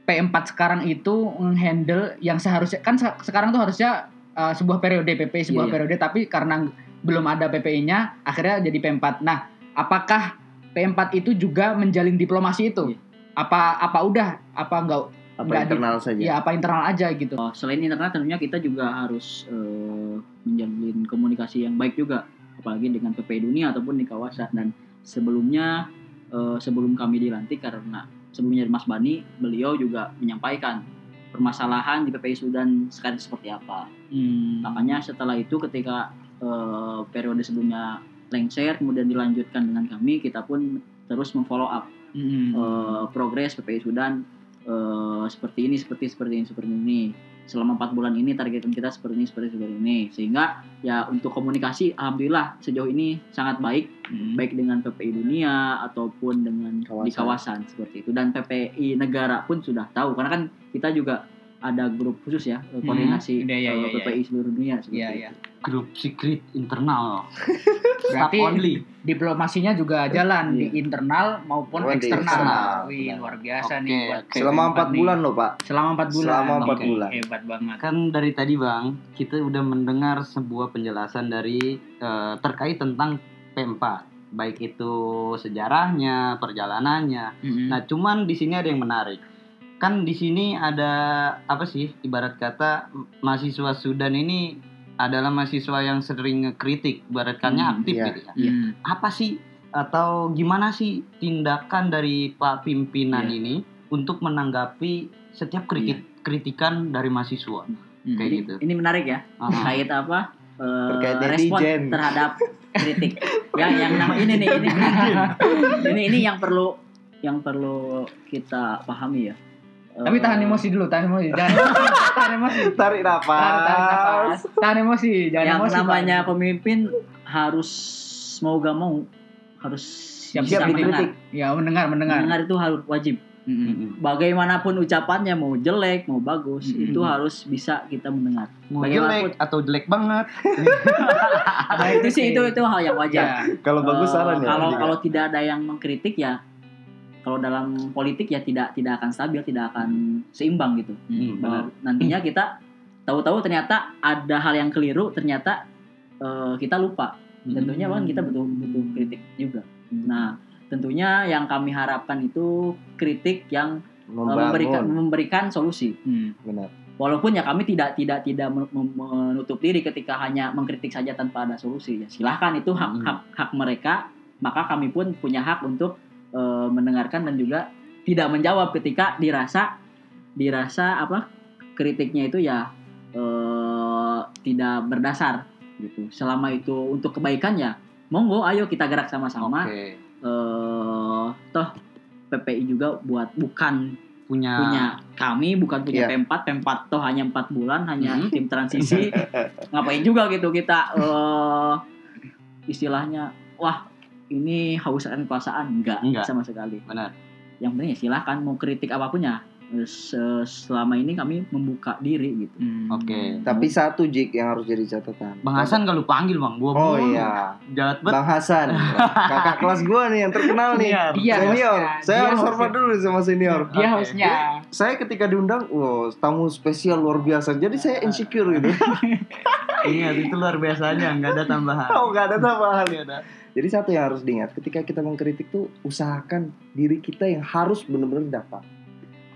P4 sekarang itu menghandle yang seharusnya kan se- sekarang tuh harusnya eh, sebuah periode PPI sebuah Iya, iya. periode tapi karena belum ada PPI-nya akhirnya jadi P4. Nah, apakah P4 itu juga menjalin diplomasi itu? Iya. Apa apa udah apa enggak Apa Nggak di- internal saja. ya apa internal aja gitu. Oh, selain internet tentunya kita juga harus eh, menjalin komunikasi yang baik juga apalagi dengan PPI dunia ataupun di kawasan dan sebelumnya eh, sebelum kami dilantik karena sebelumnya Mas Bani beliau juga menyampaikan permasalahan di PPI Sudan sekarang seperti apa Hmm. makanya setelah itu ketika eh, periode sebelumnya lengser kemudian dilanjutkan dengan kami kita pun terus memfollow up Hmm. eh, progres PPI Sudan eh, seperti ini seperti seperti ini seperti ini. Selama empat bulan ini targetan kita seperti ini seperti seperti ini. Sehingga ya untuk komunikasi alhamdulillah sejauh ini sangat baik. Hmm. baik dengan PPI dunia ataupun dengan di Kawasan. kawasan seperti itu. Dan PPI negara pun sudah tahu. Karena kan kita juga ada grup khusus ya eh, koordinasi Iya, iya, eh, iya, iya. PPI seluruh dunia seperti Iya, itu. iya. grup secret internal. Berarti only. diplomasinya juga jalan Iya. di internal maupun Oh, di eksternal. eksternal. Wih, luar biasa Oke, nih buat. Selama P4 empat nih. bulan loh, Pak. Selama empat bulan. Selama empat Oke, bulan. Hebat banget. Kan dari tadi Bang, kita udah mendengar sebuah penjelasan dari eh, terkait tentang P4, baik itu sejarahnya, perjalanannya. Mm-mm. Nah, cuman di sini ada yang menarik. Kan di sini ada apa sih? Ibarat kata mahasiswa Sudan ini adalah mahasiswa yang sering ngekritik, ibaratkannya Hmm, aktif iya. gitu ya. Hmm. Apa sih atau gimana sih tindakan dari Pak pimpinan Iya. ini untuk menanggapi setiap kritik kritikan dari mahasiswa? Hmm. Kayak Jadi, gitu. ini menarik ya terkait apa eh, Terkait respon netizen. terhadap kritik yang yang nama ini nih ini ini ini yang perlu yang perlu kita pahami ya Tapi tahan emosi dulu, tahan emosi. Jangan tahan emosi. Tarik Tahan, tahan nafas. nafas. Tahan emosi, jangan yang emosi. Pak. namanya pemimpin harus mau gak mau harus Siap, bisa siap mendengar. dikritik. Ya, mendengar, mendengar. mendengar itu harus wajib Mm-mm. bagaimanapun ucapannya mau jelek mau bagus Mm-mm. itu harus bisa kita mendengar Mau Bagaimanapun- jelek atau jelek banget. nah, itu sih itu itu hal yang wajar Ya. Kalau bagus Eh, saran ya. kalau kalau tidak ada yang mengkritik ya kalau dalam politik ya tidak tidak akan stabil tidak akan seimbang gitu. Hmm, Bahwa nantinya kita tahu-tahu ternyata ada hal yang keliru ternyata eh, kita lupa. Tentunya kan kita butuh butuh kritik juga. Nah tentunya yang kami harapkan itu kritik yang eh, memberikan membangun. memberikan solusi. Hmm. Benar. walaupun ya kami tidak tidak tidak menutup diri ketika hanya mengkritik saja tanpa ada solusi. Ya silahkan itu hak Hmm. hak hak mereka. Maka kami pun punya hak untuk eh, mendengarkan dan juga tidak menjawab ketika dirasa dirasa apa kritiknya itu ya eh, tidak berdasar gitu selama itu untuk kebaikan ya monggo ayo kita gerak sama-sama Oke. eh toh PPI juga buat bukan Punya, punya kami bukan punya Iya. P4 P4 toh hanya empat bulan hanya Mhm. tim transisi ngapain juga gitu kita eh istilahnya wah ini haus akan kekuasaan enggak, Enggak. sama sekali benar. yang penting ya silahkan mau kritik apa pun ya se- selama ini kami membuka diri gitu. Hmm. Oke. Tapi satu Jik yang harus jadi catatan. Bang Hasan kalau panggil bang, gua Oh iya, Jahat banget. Bang Hasan, kakak kelas gua nih yang terkenal nih. Senior. Dia senior, hostnya, saya dia harus hormat dulu sama senior. Dia Oke. hostnya. Saya ketika diundang, wow, tamu spesial luar biasa. Jadi saya insecure gitu. Ingat itu luar biasanya, nggak ada tambahan. Oh, nggak ada tambahan ya. Jadi satu yang harus diingat, ketika kita mengkritik tuh usahakan diri kita yang harus benar-benar dapat.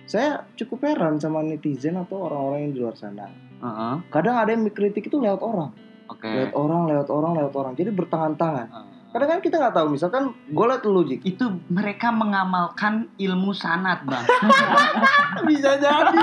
Saya cukup heran sama netizen atau orang-orang yang di luar sana. Heeh. Kadang ada yang mengkritik itu lewat orang, Oke. lewat orang, lewat orang, lewat orang. Jadi bertangan-tangan. Heeh. Kadang kan kita nggak tahu, misalkan gue liat lu Jik. itu mereka mengamalkan ilmu sanat bang Bisa jadi.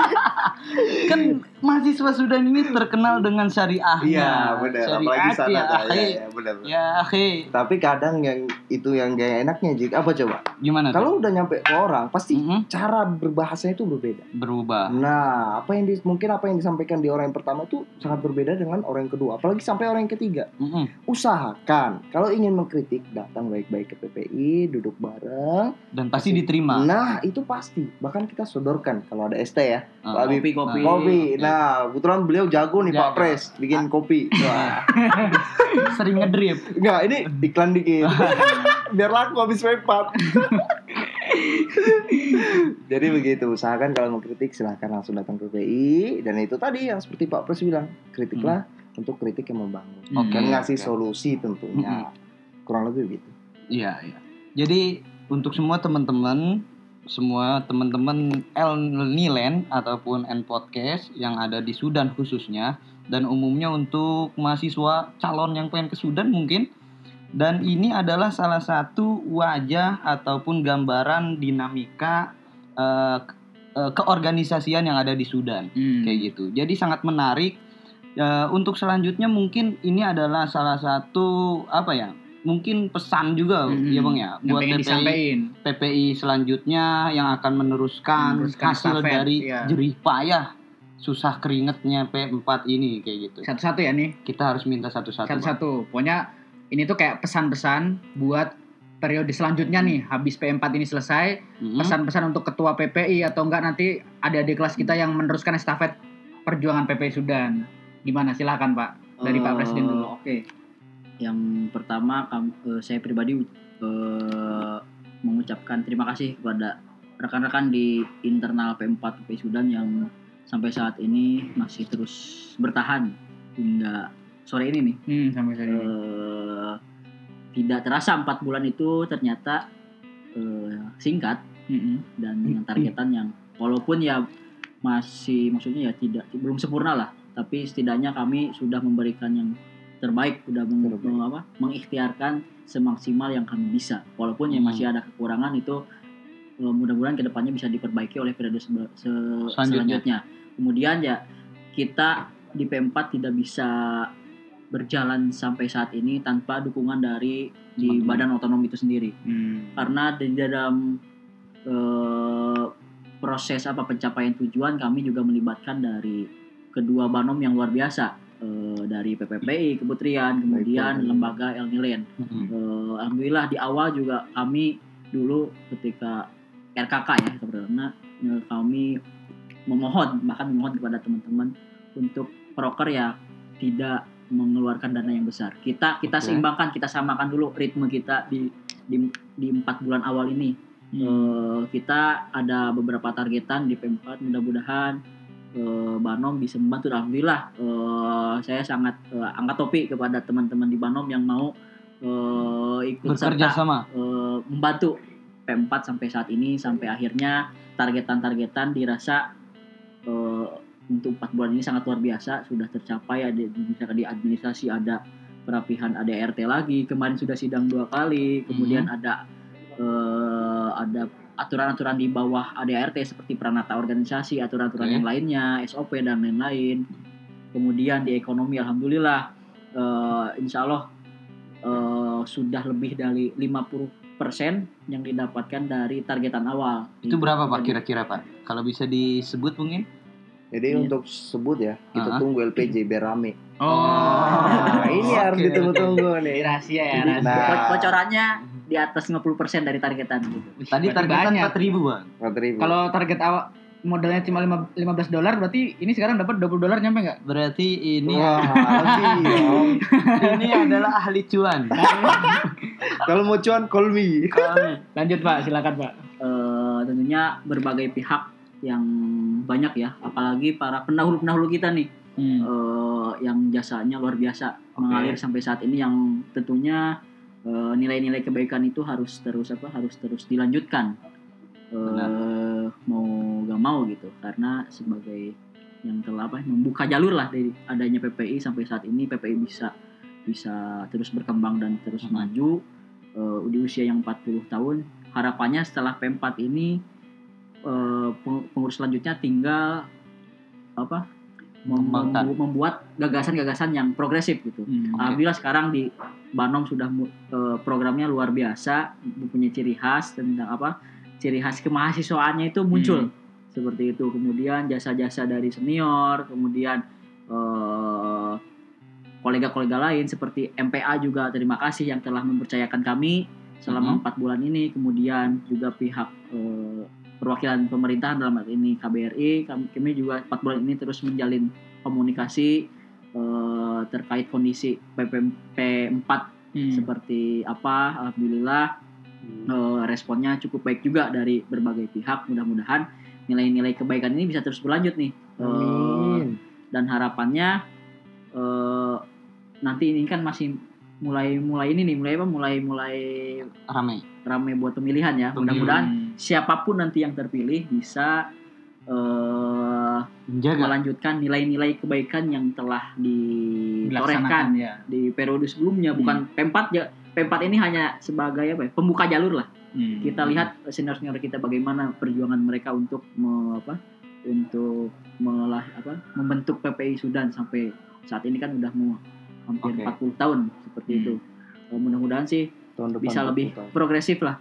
kan mahasiswa Sudan ini terkenal dengan syariahnya Iya, benar. Apalagi syariat sana ya ya, ya, benar. ya akhi Tapi kadang yang itu yang gak enaknya Jik. Apa coba? gimana? Kalau udah nyampe ke orang, pasti Mm-mm. cara berbahasanya itu berbeda. berubah Nah, apa yang di, mungkin apa yang disampaikan di orang yang pertama itu sangat berbeda dengan orang yang kedua, apalagi sampai orang yang ketiga. Mm-mm. Usahakan kalau ingin mengkritik datang baik-baik ke PPI, duduk bareng. dan pasti diterima Nah, itu pasti. Bahkan kita sodorkan kalau ada ST ya, Ah. Pak. Kopi kopi. Kopi. oke. Nah, kebetulan beliau jago nih Pak Jago. Pres bikin kopi. Wah. sering ngedrip Enggak, ini iklan dikit. Biar laku habis pepat. Jadi begitu, usahakan kalau mau kritik silahkan langsung datang ke PPI dan itu tadi yang seperti Pak Pres bilang, kritiklah untuk kritik yang membangun. Hmm. Oke. Dan ngasih oke. solusi tentunya. Kurang lebih begitu. Iya, iya. Jadi untuk semua teman-teman, semua teman-teman El Nilen ataupun N Podcast yang ada di Sudan khususnya dan umumnya untuk mahasiswa calon yang pengen ke Sudan mungkin dan ini adalah salah satu wajah ataupun gambaran dinamika ke- eh, keorganisasian yang ada di Sudan Hmm. kayak gitu. Jadi sangat menarik. Eh, untuk selanjutnya mungkin ini adalah salah satu apa ya? Mungkin pesan juga Hmm. ya Bang ya Yang buat PPI disampaikan. PPI selanjutnya yang akan meneruskan, Meneruskan hasil estafet, dari iya. jerih payah susah keringetnya P4 ini kayak gitu. Satu-satu ya nih. Kita harus minta satu-satu. Satu-satu. Pokoknya ini tuh kayak pesan-pesan buat periode selanjutnya nih. Habis P4 ini selesai, Mm-mm. pesan-pesan untuk ketua PPI atau enggak nanti ada di kelas kita yang meneruskan estafet perjuangan PPI Sudan. Gimana silahkan Pak dari Pak Eh, Presiden dulu. Oke. Yang pertama eh, saya pribadi eh, mengucapkan terima kasih kepada rekan-rekan di internal P4 PPI Sudan yang sampai saat ini masih terus bertahan hingga sore ini nih. Hmm, sampai saat ini. Eh, tidak terasa empat bulan itu ternyata singkat Mm-mm. dan dengan targetan yang walaupun ya masih maksudnya ya tidak belum sempurna lah tapi setidaknya kami sudah memberikan yang terbaik sudah meng- Terbaik. apa, mengikhtiarkan semaksimal yang kami bisa walaupun Hmm. masih ada kekurangan itu eh, mudah-mudahan ke depannya bisa diperbaiki oleh periode se- Selanjutnya. selanjutnya kemudian ya kita di P4 tidak bisa berjalan sampai saat ini tanpa dukungan dari di badan otonom itu sendiri Hmm. karena di dalam eh, proses apa pencapaian tujuan kami juga melibatkan dari kedua banom yang luar biasa dari PPPI Kementerian kemudian lembaga El Nilen Mm-mm. Eh, alhamdulillah di awal juga kami dulu ketika RKK ya karena eh, kami memohon bahkan memohon kepada teman-teman untuk proker ya tidak mengeluarkan dana yang besar kita kita Oke. seimbangkan kita samakan dulu ritme kita di di di empat bulan awal ini Hmm. Eh, kita ada beberapa targetan di P4 mudah-mudahan eh, Banom bisa membantu. Alhamdulillah eh, saya sangat eh, angkat topi kepada teman-teman di Banom yang mau eh, ikut Bekerja serta sama. eh, membantu. P4 sampai saat ini sampai akhirnya targetan-targetan dirasa eh, untuk empat bulan ini sangat luar biasa sudah tercapai ada misalkan di administrasi ada perapihan ADRT lagi kemarin sudah sidang dua kali kemudian ada eh, ada aturan-aturan di bawah ADRT seperti peranata organisasi aturan-aturan Oke. yang lainnya SOP dan lain-lain kemudian di ekonomi alhamdulillah eh, insya Allah eh, sudah lebih dari 50% yang didapatkan dari targetan awal. Itu berapa Pak kira-kira Pak? Kalau bisa disebut mungkin? Jadi Iya. untuk sebut ya, kita Ah. tunggu LPJ biar rame. Oh, Nah, ini harus Oke, ditunggu-tunggu Ini nih. rahasia ya, rahasia. Nah. bo- bocorannya di atas 50% dari targetan gitu. Tadi targetan banyak. 4000 Bang. Empat ribu. Kalau target awal modalnya cuma lima- 15 dolar berarti ini sekarang dapat 20 dolar nyampe nggak? Berarti ini Wah, ini adalah ahli cuan. Kalau mau cuan call me. Lanjut Pak, silakan Pak. Eh, tentunya berbagai pihak yang banyak ya, apalagi para pendahulu-pendahulu kita nih Hmm. eh, yang jasanya luar biasa mengalir sampai saat ini yang tentunya eh, nilai-nilai kebaikan itu harus terus apa harus terus dilanjutkan Benar. mau gak mau gitu karena sebagai yang telah apa membuka jalur lah dari adanya PPI sampai saat ini PPI bisa bisa terus berkembang dan terus Hmm. maju eh, di usia yang 40 tahun harapannya setelah P4 ini peng- pengurus selanjutnya tinggal apa mem- Mengembangkan. membu- membuat gagasan-gagasan yang progresif gitu. Hmm. Alhamdulillah sekarang di Banom sudah eh, programnya luar biasa, mempunyai ciri khas tentang apa? Ciri khas kemahasiswaannya itu muncul seperti itu. Kemudian jasa-jasa dari senior, kemudian eh, kolega-kolega lain seperti MPA juga terima kasih yang telah mempercayakan kami selama Mhm. empat bulan ini. Kemudian juga pihak eh, perwakilan pemerintahan dalam hal ini KBRI, kami, juga empat bulan ini terus menjalin komunikasi eh, terkait kondisi PPP 4 Hmm. seperti apa. Alhamdulillah eh, responnya cukup baik juga dari berbagai pihak. Mudah-mudahan nilai-nilai kebaikan ini bisa terus berlanjut nih. Eh, Amin. dan harapannya eh, nanti ini kan masih mulai mulai ini nih mulai apa mulai mulai Rame. ramai buat pemilihan ya mudah-mudahan Hmm. siapa pun nanti yang terpilih bisa Menjaga. melanjutkan nilai-nilai kebaikan yang telah ditorehkan ya. di periode sebelumnya bukan P4 ya P4 ini hanya sebagai apa ya, pembuka jalur lah Hmm. kita lihat senior-senior kita bagaimana perjuangan mereka untuk me- apa untuk melah apa membentuk PPI Sudan sampai saat ini kan udah mau hampir Oke. 40 tahun seperti Hmm. itu mudah-mudahan sih Tahun depan bisa lebih berputar. progresif lah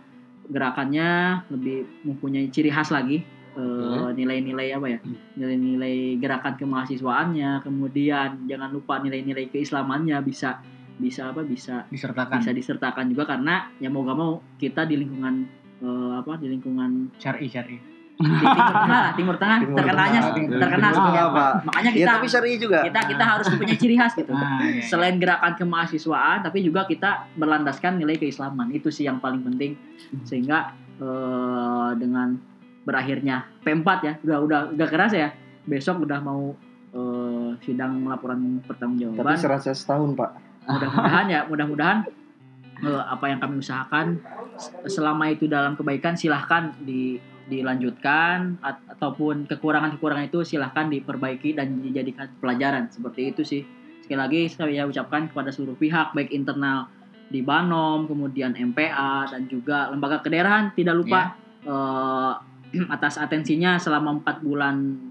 gerakannya lebih mempunyai ciri khas lagi eh, nilai-nilai apa ya Hmm. nilai-nilai gerakan kemahasiswaannya kemudian jangan lupa nilai-nilai keislamannya bisa bisa apa bisa disertakan bisa disertakan juga karena ya mau gak mau kita di lingkungan eh, apa di lingkungan syar'i syar'i. Timur tengah lah timur tengah Timur terkenalnya Tengah. terkenal apa Pak. makanya Ya kita tapi syari juga. kita kita harus punya ciri khas gitu Ah, iya. selain gerakan kemahasiswaan tapi juga kita berlandaskan nilai keislaman itu sih yang paling penting sehingga eh, dengan berakhirnya P4 ya udah udah udah keras ya besok udah mau eh, sidang laporan Tapi pertanggungjawaban serasa setahun pak. mudah-mudahan ya mudah-mudahan eh, apa yang kami usahakan selama itu dalam kebaikan silahkan di dilanjutkan at- ataupun kekurangan-kekurangan itu silahkan diperbaiki dan dijadikan pelajaran. Seperti itu sih. Sekali lagi saya ucapkan kepada seluruh pihak baik internal di Banom kemudian MPA dan juga lembaga kedaerahan. Tidak lupa eh, atas atensinya selama empat bulan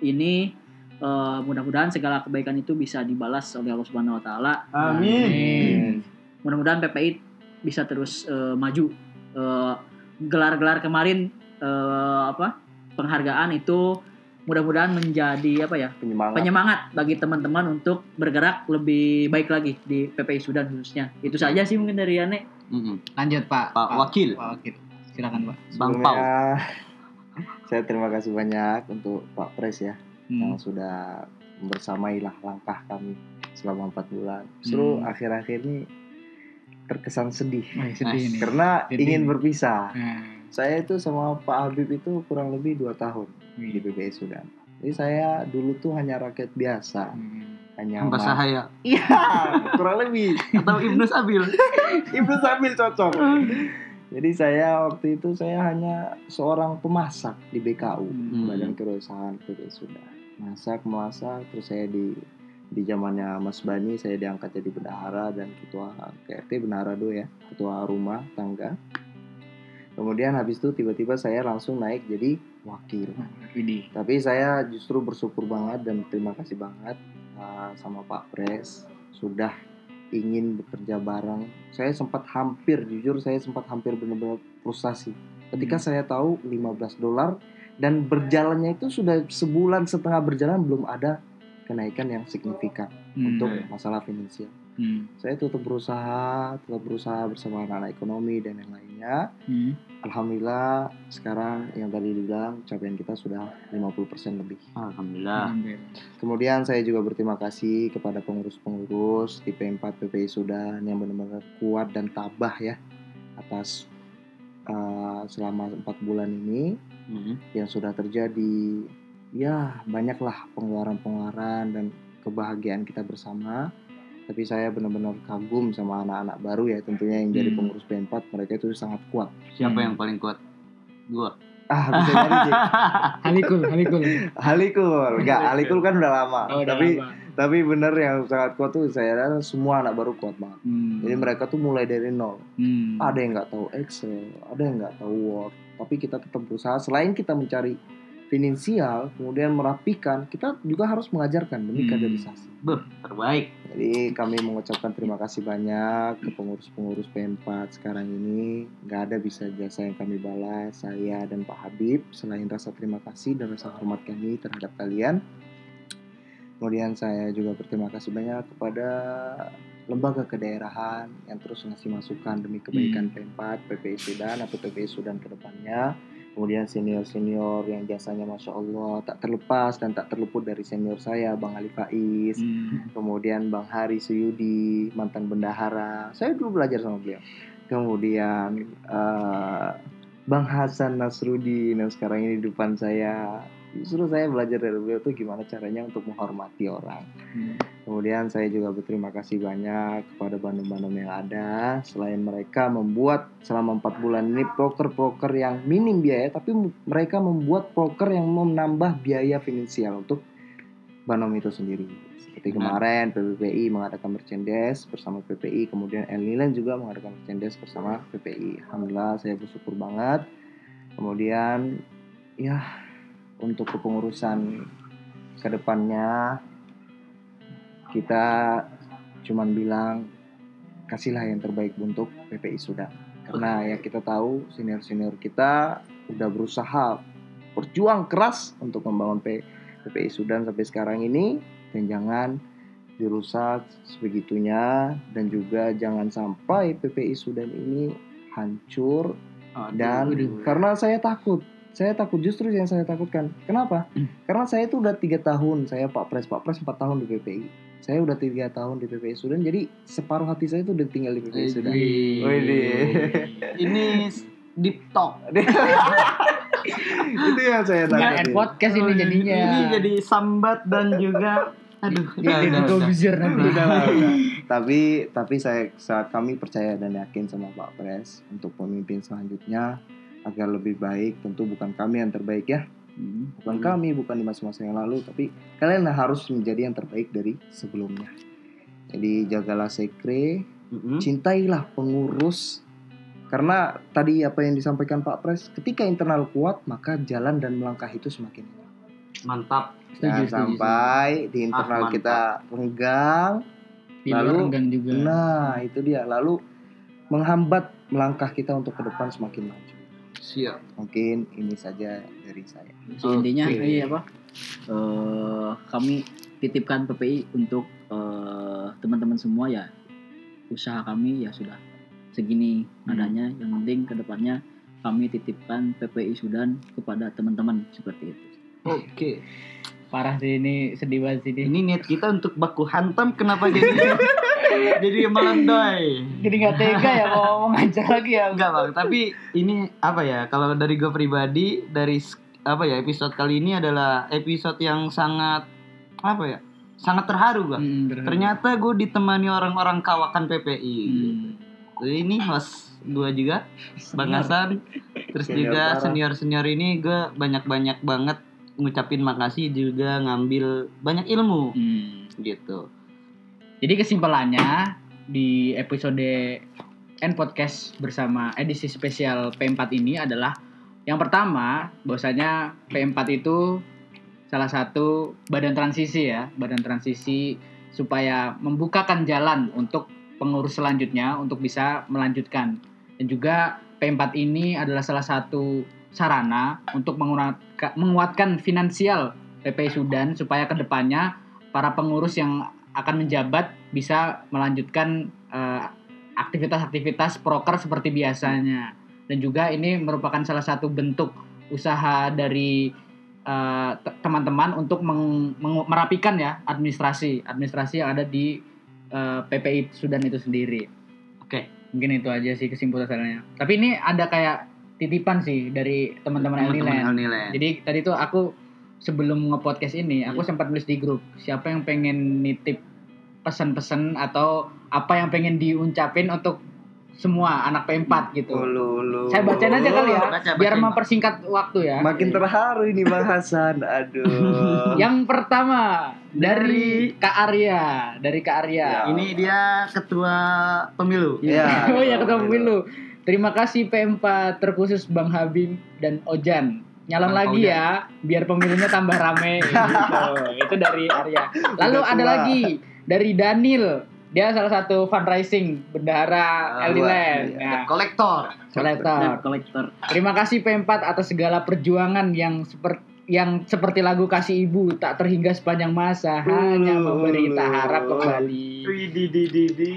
ini. Eh, mudah-mudahan segala kebaikan itu bisa dibalas oleh Allah Subhanahu Wa Taala. Amin. mudah-mudahan PPI bisa terus eh, maju. Eh, gelar-gelar kemarin eh, apa penghargaan itu mudah-mudahan menjadi apa ya Penyemangat. penyemangat bagi teman-teman untuk bergerak lebih baik lagi di PPI Sudan khususnya itu saja sih mungkin dari Ane Mm-mm. Lanjut Pak. Pak Wakil. Pak Wakil. Silakan Pak. Bang Pau. saya terima kasih banyak untuk Pak Pres ya yang Hmm. sudah bersamailah langkah kami selama empat bulan. Justru Hmm. akhir-akhir ini terkesan sedih Wah, sedih ini. karena Sedih. ingin berpisah. Nah, Saya itu sama Pak Habib itu kurang lebih dua tahun di wih. PPI Sudan. Jadi saya dulu tuh hanya rakyat biasa, Hmm. hanya Hamba ma- sahaya Iya, kurang lebih. atau Ibnu Sabil. Ibu sambil cocok. Jadi saya waktu itu saya hanya seorang pemasak di BKU, Hmm. Badan Kewirausahaan PPI Sudan. Masak, masak, terus saya di di zamannya Mas Bani saya diangkat jadi bendahara dan ketua KRT bendahara dulu ya, ketua rumah tangga. Kemudian habis itu tiba-tiba saya langsung naik jadi wakil. Widih. Tapi saya justru bersyukur banget dan terima kasih banget uh, sama Pak Pres sudah ingin bekerja bareng. Saya sempat hampir jujur saya sempat hampir benar-benar frustasi ketika saya tahu 15 dolar dan berjalannya itu sudah sebulan setengah berjalan belum ada kenaikan yang signifikan Hmm. untuk masalah finansial. Hmm. Saya tetap berusaha, tetap berusaha bersama anak-anak ekonomi dan yang lainnya. Hmm. Alhamdulillah sekarang yang tadi dibilang capaian kita sudah 50% lebih. Alhamdulillah. Kemudian saya juga berterima kasih kepada pengurus-pengurus di P4 PPI Sudan yang benar-benar kuat dan tabah ya atas uh, selama empat bulan ini Hmm. yang sudah terjadi ya banyaklah pengeluaran-pengeluaran dan kebahagiaan kita bersama tapi saya benar-benar kagum sama anak-anak baru ya tentunya yang jadi Hmm. pengurus P4 mereka itu sangat kuat Siapa Hmm. yang paling kuat? Gua. ah bisa jadi. Halikul, Halikul. Halikul enggak Halikul kan udah lama Oh, udah tapi lama. tapi bener yang sangat kuat tuh saya rasa semua anak baru kuat banget Hmm. jadi mereka tuh mulai dari nol Hmm. ada yang nggak tahu Excel ada yang nggak tahu Word tapi kita tetap berusaha selain kita mencari finansial kemudian merapikan kita juga harus mengajarkan demi Hmm. kaderisasi terbaik. jadi kami mengucapkan terima kasih banyak ke pengurus-pengurus P4 sekarang ini nggak ada bisa jasa yang kami balas saya dan Pak Habib selain rasa terima kasih dan rasa hormat kami terhadap kalian kemudian saya juga berterima kasih banyak kepada lembaga kedaerahan yang terus ngasih masukan demi kebaikan P4, PPI Sudan atau PPI Sudan ke depannya. Kemudian senior-senior yang jasanya Masya Allah tak terlepas dan tak terluput dari senior saya Bang Ali Faiz. Hmm. Kemudian Bang Hari Suyudi, mantan bendahara. Saya dulu belajar sama beliau. Kemudian eh, Bang Hasan Nasrudin yang sekarang ini di depan saya. Justru saya belajar dari beliau tuh gimana caranya untuk menghormati orang. Hmm. Kemudian saya juga berterima kasih banyak kepada bandung-bandung yang ada. Selain mereka membuat selama empat bulan ini proker-proker yang minim biaya, tapi mereka membuat proker yang menambah biaya finansial untuk Banom itu sendiri. Seperti Benar. kemarin PPPI mengadakan merchandise bersama PPI, kemudian El Nilan juga mengadakan merchandise bersama PPI. Alhamdulillah saya bersyukur banget. Kemudian ya untuk kepengurusan ke depannya kita cuman bilang kasihlah yang terbaik untuk PPI Sudan karena ya kita tahu senior senior kita udah berusaha berjuang keras untuk membangun P- PPI Sudan sampai sekarang ini. Dan jangan dirusak sebegitunya. Dan juga jangan sampai PPI Sudan ini hancur dan karena saya takut saya takut justru yang saya takutkan kenapa karena saya itu udah tiga tahun saya Pak Pres Pak Pres empat tahun di PPI saya udah tiga tahun di PPI Sudan jadi separuh hati saya itu udah tinggal di PPI Sudan. Ini deep talk. itu yang saya takutin end podcast ini jadinya. Ini jadi sambat dan juga aduh. Udah, udah. User nanti. Udah lah, udah. tapi tapi saya saat kami percaya dan yakin sama Pak Pres untuk pemimpin selanjutnya agar lebih baik tentu bukan kami yang terbaik ya Hmm. bukan Hmm. kami bukan di masa-masa yang lalu tapi kalian harus menjadi yang terbaik dari sebelumnya jadi jagalah sekre Mm-mm. cintailah pengurus karena tadi apa yang disampaikan Pak Pres ketika internal kuat maka jalan dan melangkah itu semakin. Mantap. Setuju, Jangan setuju, sampai di internal mantap. kita renggang lalu- enggan juga. nah itu dia lalu menghambat melangkah kita untuk ke depan semakin maju Siap. mungkin ini saja dari saya So, intinya ini apa? Eh, kami titipkan PPI untuk eh, teman-teman semua ya. Usaha kami ya sudah segini Hmm. adanya. Yang penting ke depannya kami titipkan PPI Sudan kepada teman-teman seperti itu. Oke. Parah sih ini sedih banget sih ini. Ini niat kita untuk baku hantam kenapa jadi jadi melandai? Jadi nggak tega ya mau ngomong aja lagi ya. Enggak bang, tapi ini apa ya? Kalau dari gue pribadi, dari apa ya episode kali ini adalah episode yang sangat apa ya? Sangat terharu bang. Hmm. Ternyata gue ditemani orang-orang kawakan PPI. Hmm. Jadi ini host gue juga, Bang Senior. Hasan. Terus Senior juga parah. senior-senior ini gue banyak-banyak banget ngucapin makasih juga ngambil banyak ilmu Hmm. gitu. Jadi kesimpulannya di episode N Podcast bersama edisi spesial P4 ini adalah yang pertama bahwasanya P4 itu salah satu badan transisi ya, badan transisi supaya membukakan jalan untuk pengurus selanjutnya untuk bisa melanjutkan. Dan juga P4 ini adalah salah satu sarana untuk menguatkan, finansial PPI Sudan supaya ke depannya para pengurus yang akan menjabat bisa melanjutkan eh, aktivitas-aktivitas proker seperti biasanya. Dan juga ini merupakan salah satu bentuk usaha dari eh, te- teman-teman untuk meng- meng- merapikan ya administrasi administrasi yang ada di eh, PPI Sudan itu sendiri. Oke. Mungkin itu aja sih kesimpulannya. Tapi ini ada kayak titipan sih dari teman-teman. Elniland. Jadi tadi tuh aku sebelum nge-podcast ini, aku Iya. sempat nulis di grup, siapa yang pengen nitip pesan-pesan atau apa yang pengen diucapin untuk semua anak P4 gitu. Ulu, ulu. Saya bacain aja kali ya, Baca, biar bacain, Pak. mempersingkat waktu ya. Makin terharu ini Bang Hasan. Aduh. Yang pertama dari Kak Arya, dari Kak Arya. Ya. Ini dia ketua pemilu. Ya. oh ya ketua pemilu. Terima kasih P4 terkhusus Bang Habib dan Ojan. Nyalon Bang lagi ya, biar pemilunya tambah rame. gitu. Itu dari Arya. Lalu Udah ada tua. lagi dari Daniel. Dia salah satu fundraising bendahara Ah, iya. Ya, Kolektor. kolektor. Collector. Terima kasih P4 atas segala perjuangan yang seperti yang seperti lagu kasih ibu tak terhingga sepanjang masa hanya Ulu, memberi tak harap kembali. Wih, di, di, di, di.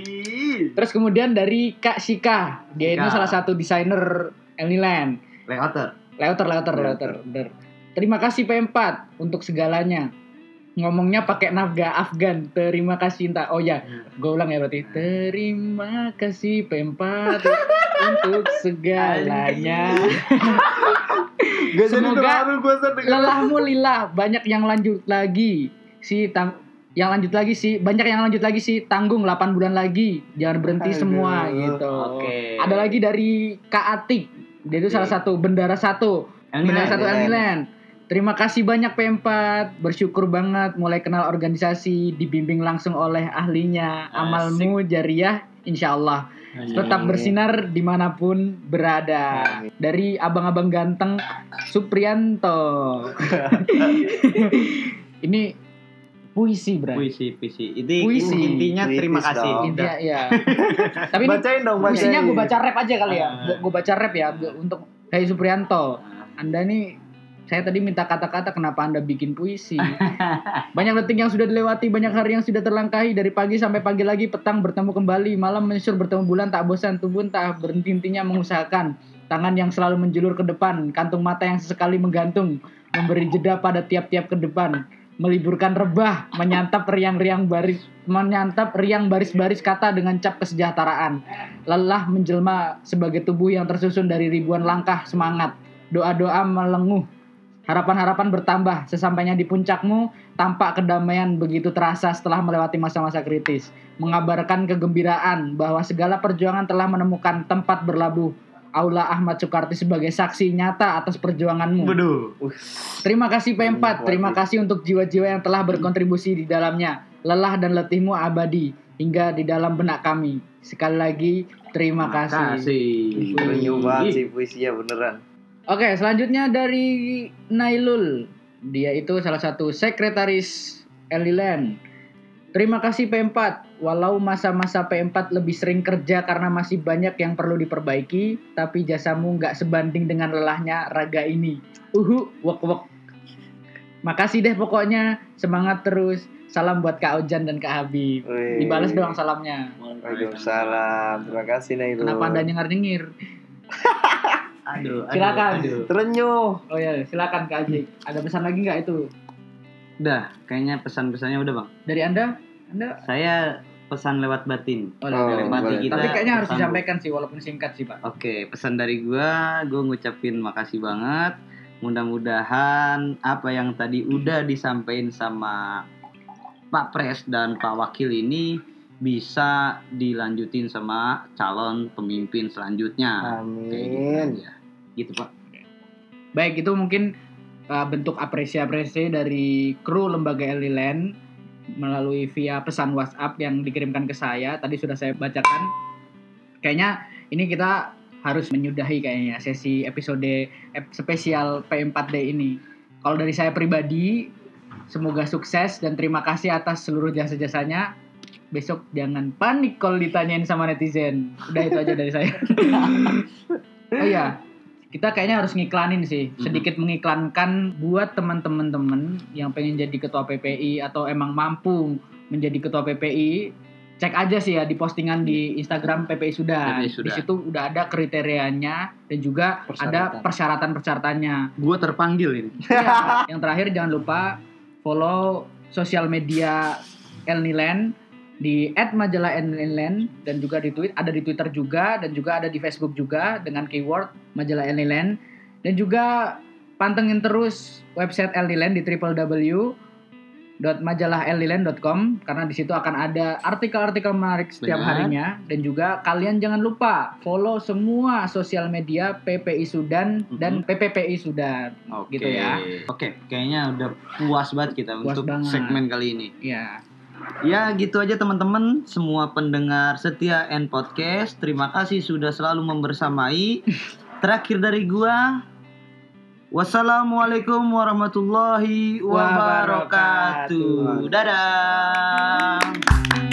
Terus kemudian dari Kak Sika, dia itu Sika. salah satu desainer Eliland. Layouter. Leuter, leuter, Leuter. Terima kasih P4 untuk segalanya. Ngomongnya pakai nafga Afgan. Terima kasih Inta. Oh ya, gue ulang ya berarti. Terima kasih P4 untuk segalanya. Semoga. Lelahmu lillah, banyak yang lanjut lagi. Si tang yang lanjut lagi sih, banyak yang lanjut lagi sih, tanggung 8 bulan lagi. Jangan berhenti Aduh. semua gitu. Oke. Ada lagi dari Kak Atik. Dia itu salah satu bendara satu. Bendara satu. Elniland. Terima kasih banyak P4. Bersyukur banget mulai kenal organisasi, dibimbing langsung oleh ahlinya. Amalmu jariah, insya Allah. Tetap bersinar di mana pun berada. Amin. Dari abang-abang ganteng Suprianto. Ini puisi, Bro. Puisi, puisi. Ini Puisi. intinya terima Puitis kasih. dong. Intinya ya. Tapi ini Bacain dong, bacain. puisinya gue baca rap aja kali ya. Ah. Gue baca rap ya untuk Hai Suprianto. Anda nih saya tadi minta kata-kata kenapa Anda bikin puisi. banyak detik yang sudah dilewati, banyak hari yang sudah terlangkahi dari pagi sampai pagi lagi, petang bertemu kembali, malam menyusur bertemu bulan tak bosan, tubuh tak berhenti-hentinya mengusahakan. Tangan yang selalu menjulur ke depan, kantung mata yang sesekali menggantung, memberi jeda pada tiap-tiap ke depan, meliburkan rebah, menyantap riang-riang baris, menyantap riang baris-baris kata dengan cap kesejahteraan. Lelah menjelma sebagai tubuh yang tersusun dari ribuan langkah semangat. Doa-doa melenguh Harapan-harapan bertambah sesampainya di puncakmu, tampak kedamaian begitu terasa setelah melewati masa-masa kritis. Mengabarkan kegembiraan bahwa segala perjuangan telah menemukan tempat berlabuh. Aula Ahmad Soekarti sebagai saksi nyata atas perjuanganmu. Waduh. Terima kasih P4, Terima terima kasih untuk jiwa-jiwa yang telah berkontribusi di dalamnya. Lelah dan letihmu abadi hingga di dalam benak kami. Sekali lagi terima kasih. Ih, Renyuh banget sih puisinya beneran. Oke, selanjutnya dari Nailul. Dia itu salah satu sekretaris Eliland. Terima kasih P4. Walau masa-masa P4 lebih sering kerja karena masih banyak yang perlu diperbaiki, tapi jasamu nggak sebanding dengan lelahnya raga ini. Uhu, wok wok. Makasih deh pokoknya, semangat terus. Salam buat Kak Ojan dan Kak Habib. Wih. Dibales doang salamnya. Waalaikumsalam. Terima kasih Nailul. Kenapa anda nyengir-nyengir? Aduh, aduh, Silakan. aduh. Terenyuh. Oh ya, silakan Kak Ajik. Ada pesan lagi nggak itu? Udah, kayaknya pesan-pesannya udah, Bang. Dari Anda? Anda? Saya pesan lewat batin. Oh, Oh, dari Telepati boleh. kita. Tapi kayaknya harus disampaikan sih walaupun singkat sih Pak. Oke, pesan dari gua, gua ngucapin makasih banget. Mudah-mudahan apa yang tadi udah disampaikan sama Pak Pres dan Pak Wakil ini bisa dilanjutin sama calon pemimpin selanjutnya. Kayak gitu Amin. aja. Gitu, Pak. Baik itu mungkin uh, bentuk apresiasi dari kru lembaga Eliland melalui via pesan WhatsApp yang dikirimkan ke saya. Tadi sudah saya bacakan. Kayaknya ini kita harus menyudahi kayaknya sesi episode ep- spesial P4D ini. Kalau dari saya pribadi, semoga sukses dan terima kasih atas seluruh jasa-jasanya. Besok jangan panik kalau ditanyain sama netizen. Udah itu aja dari saya. oh iya, kita kayaknya harus ngiklanin sih, sedikit mengiklankan buat teman-teman temen yang pengen jadi ketua PPI atau emang mampu menjadi ketua PPI, cek aja sih ya di postingan di Instagram PPI Sudan. PPI Sudan. Di situ udah ada kriterianya dan juga ada Persyaratan. persyaratan-persyaratannya. Gue terpanggil ini. Ya, yang terakhir jangan lupa follow sosial media El Nilen di @majalah El Nilen dan juga di Twitter ada di Twitter juga dan juga ada di Facebook juga dengan keyword majalah El Nilen dan juga pantengin terus website El Nilen di www.majalahelnilen.com karena di situ akan ada artikel-artikel menarik setiap Benar. harinya dan juga kalian jangan lupa follow semua sosial media PPI Sudan dan PPPI Sudan. Oke. Gitu ya. Oke, kayaknya udah puas banget kita Puas untuk banget. segmen kali ini. Ya. Ya gitu aja teman-teman. Semua pendengar setia N Podcast Terima kasih sudah selalu membersamai. Terakhir dari gua Wassalamualaikum warahmatullahi wabarakatuh. Wabarakatuh. Dadah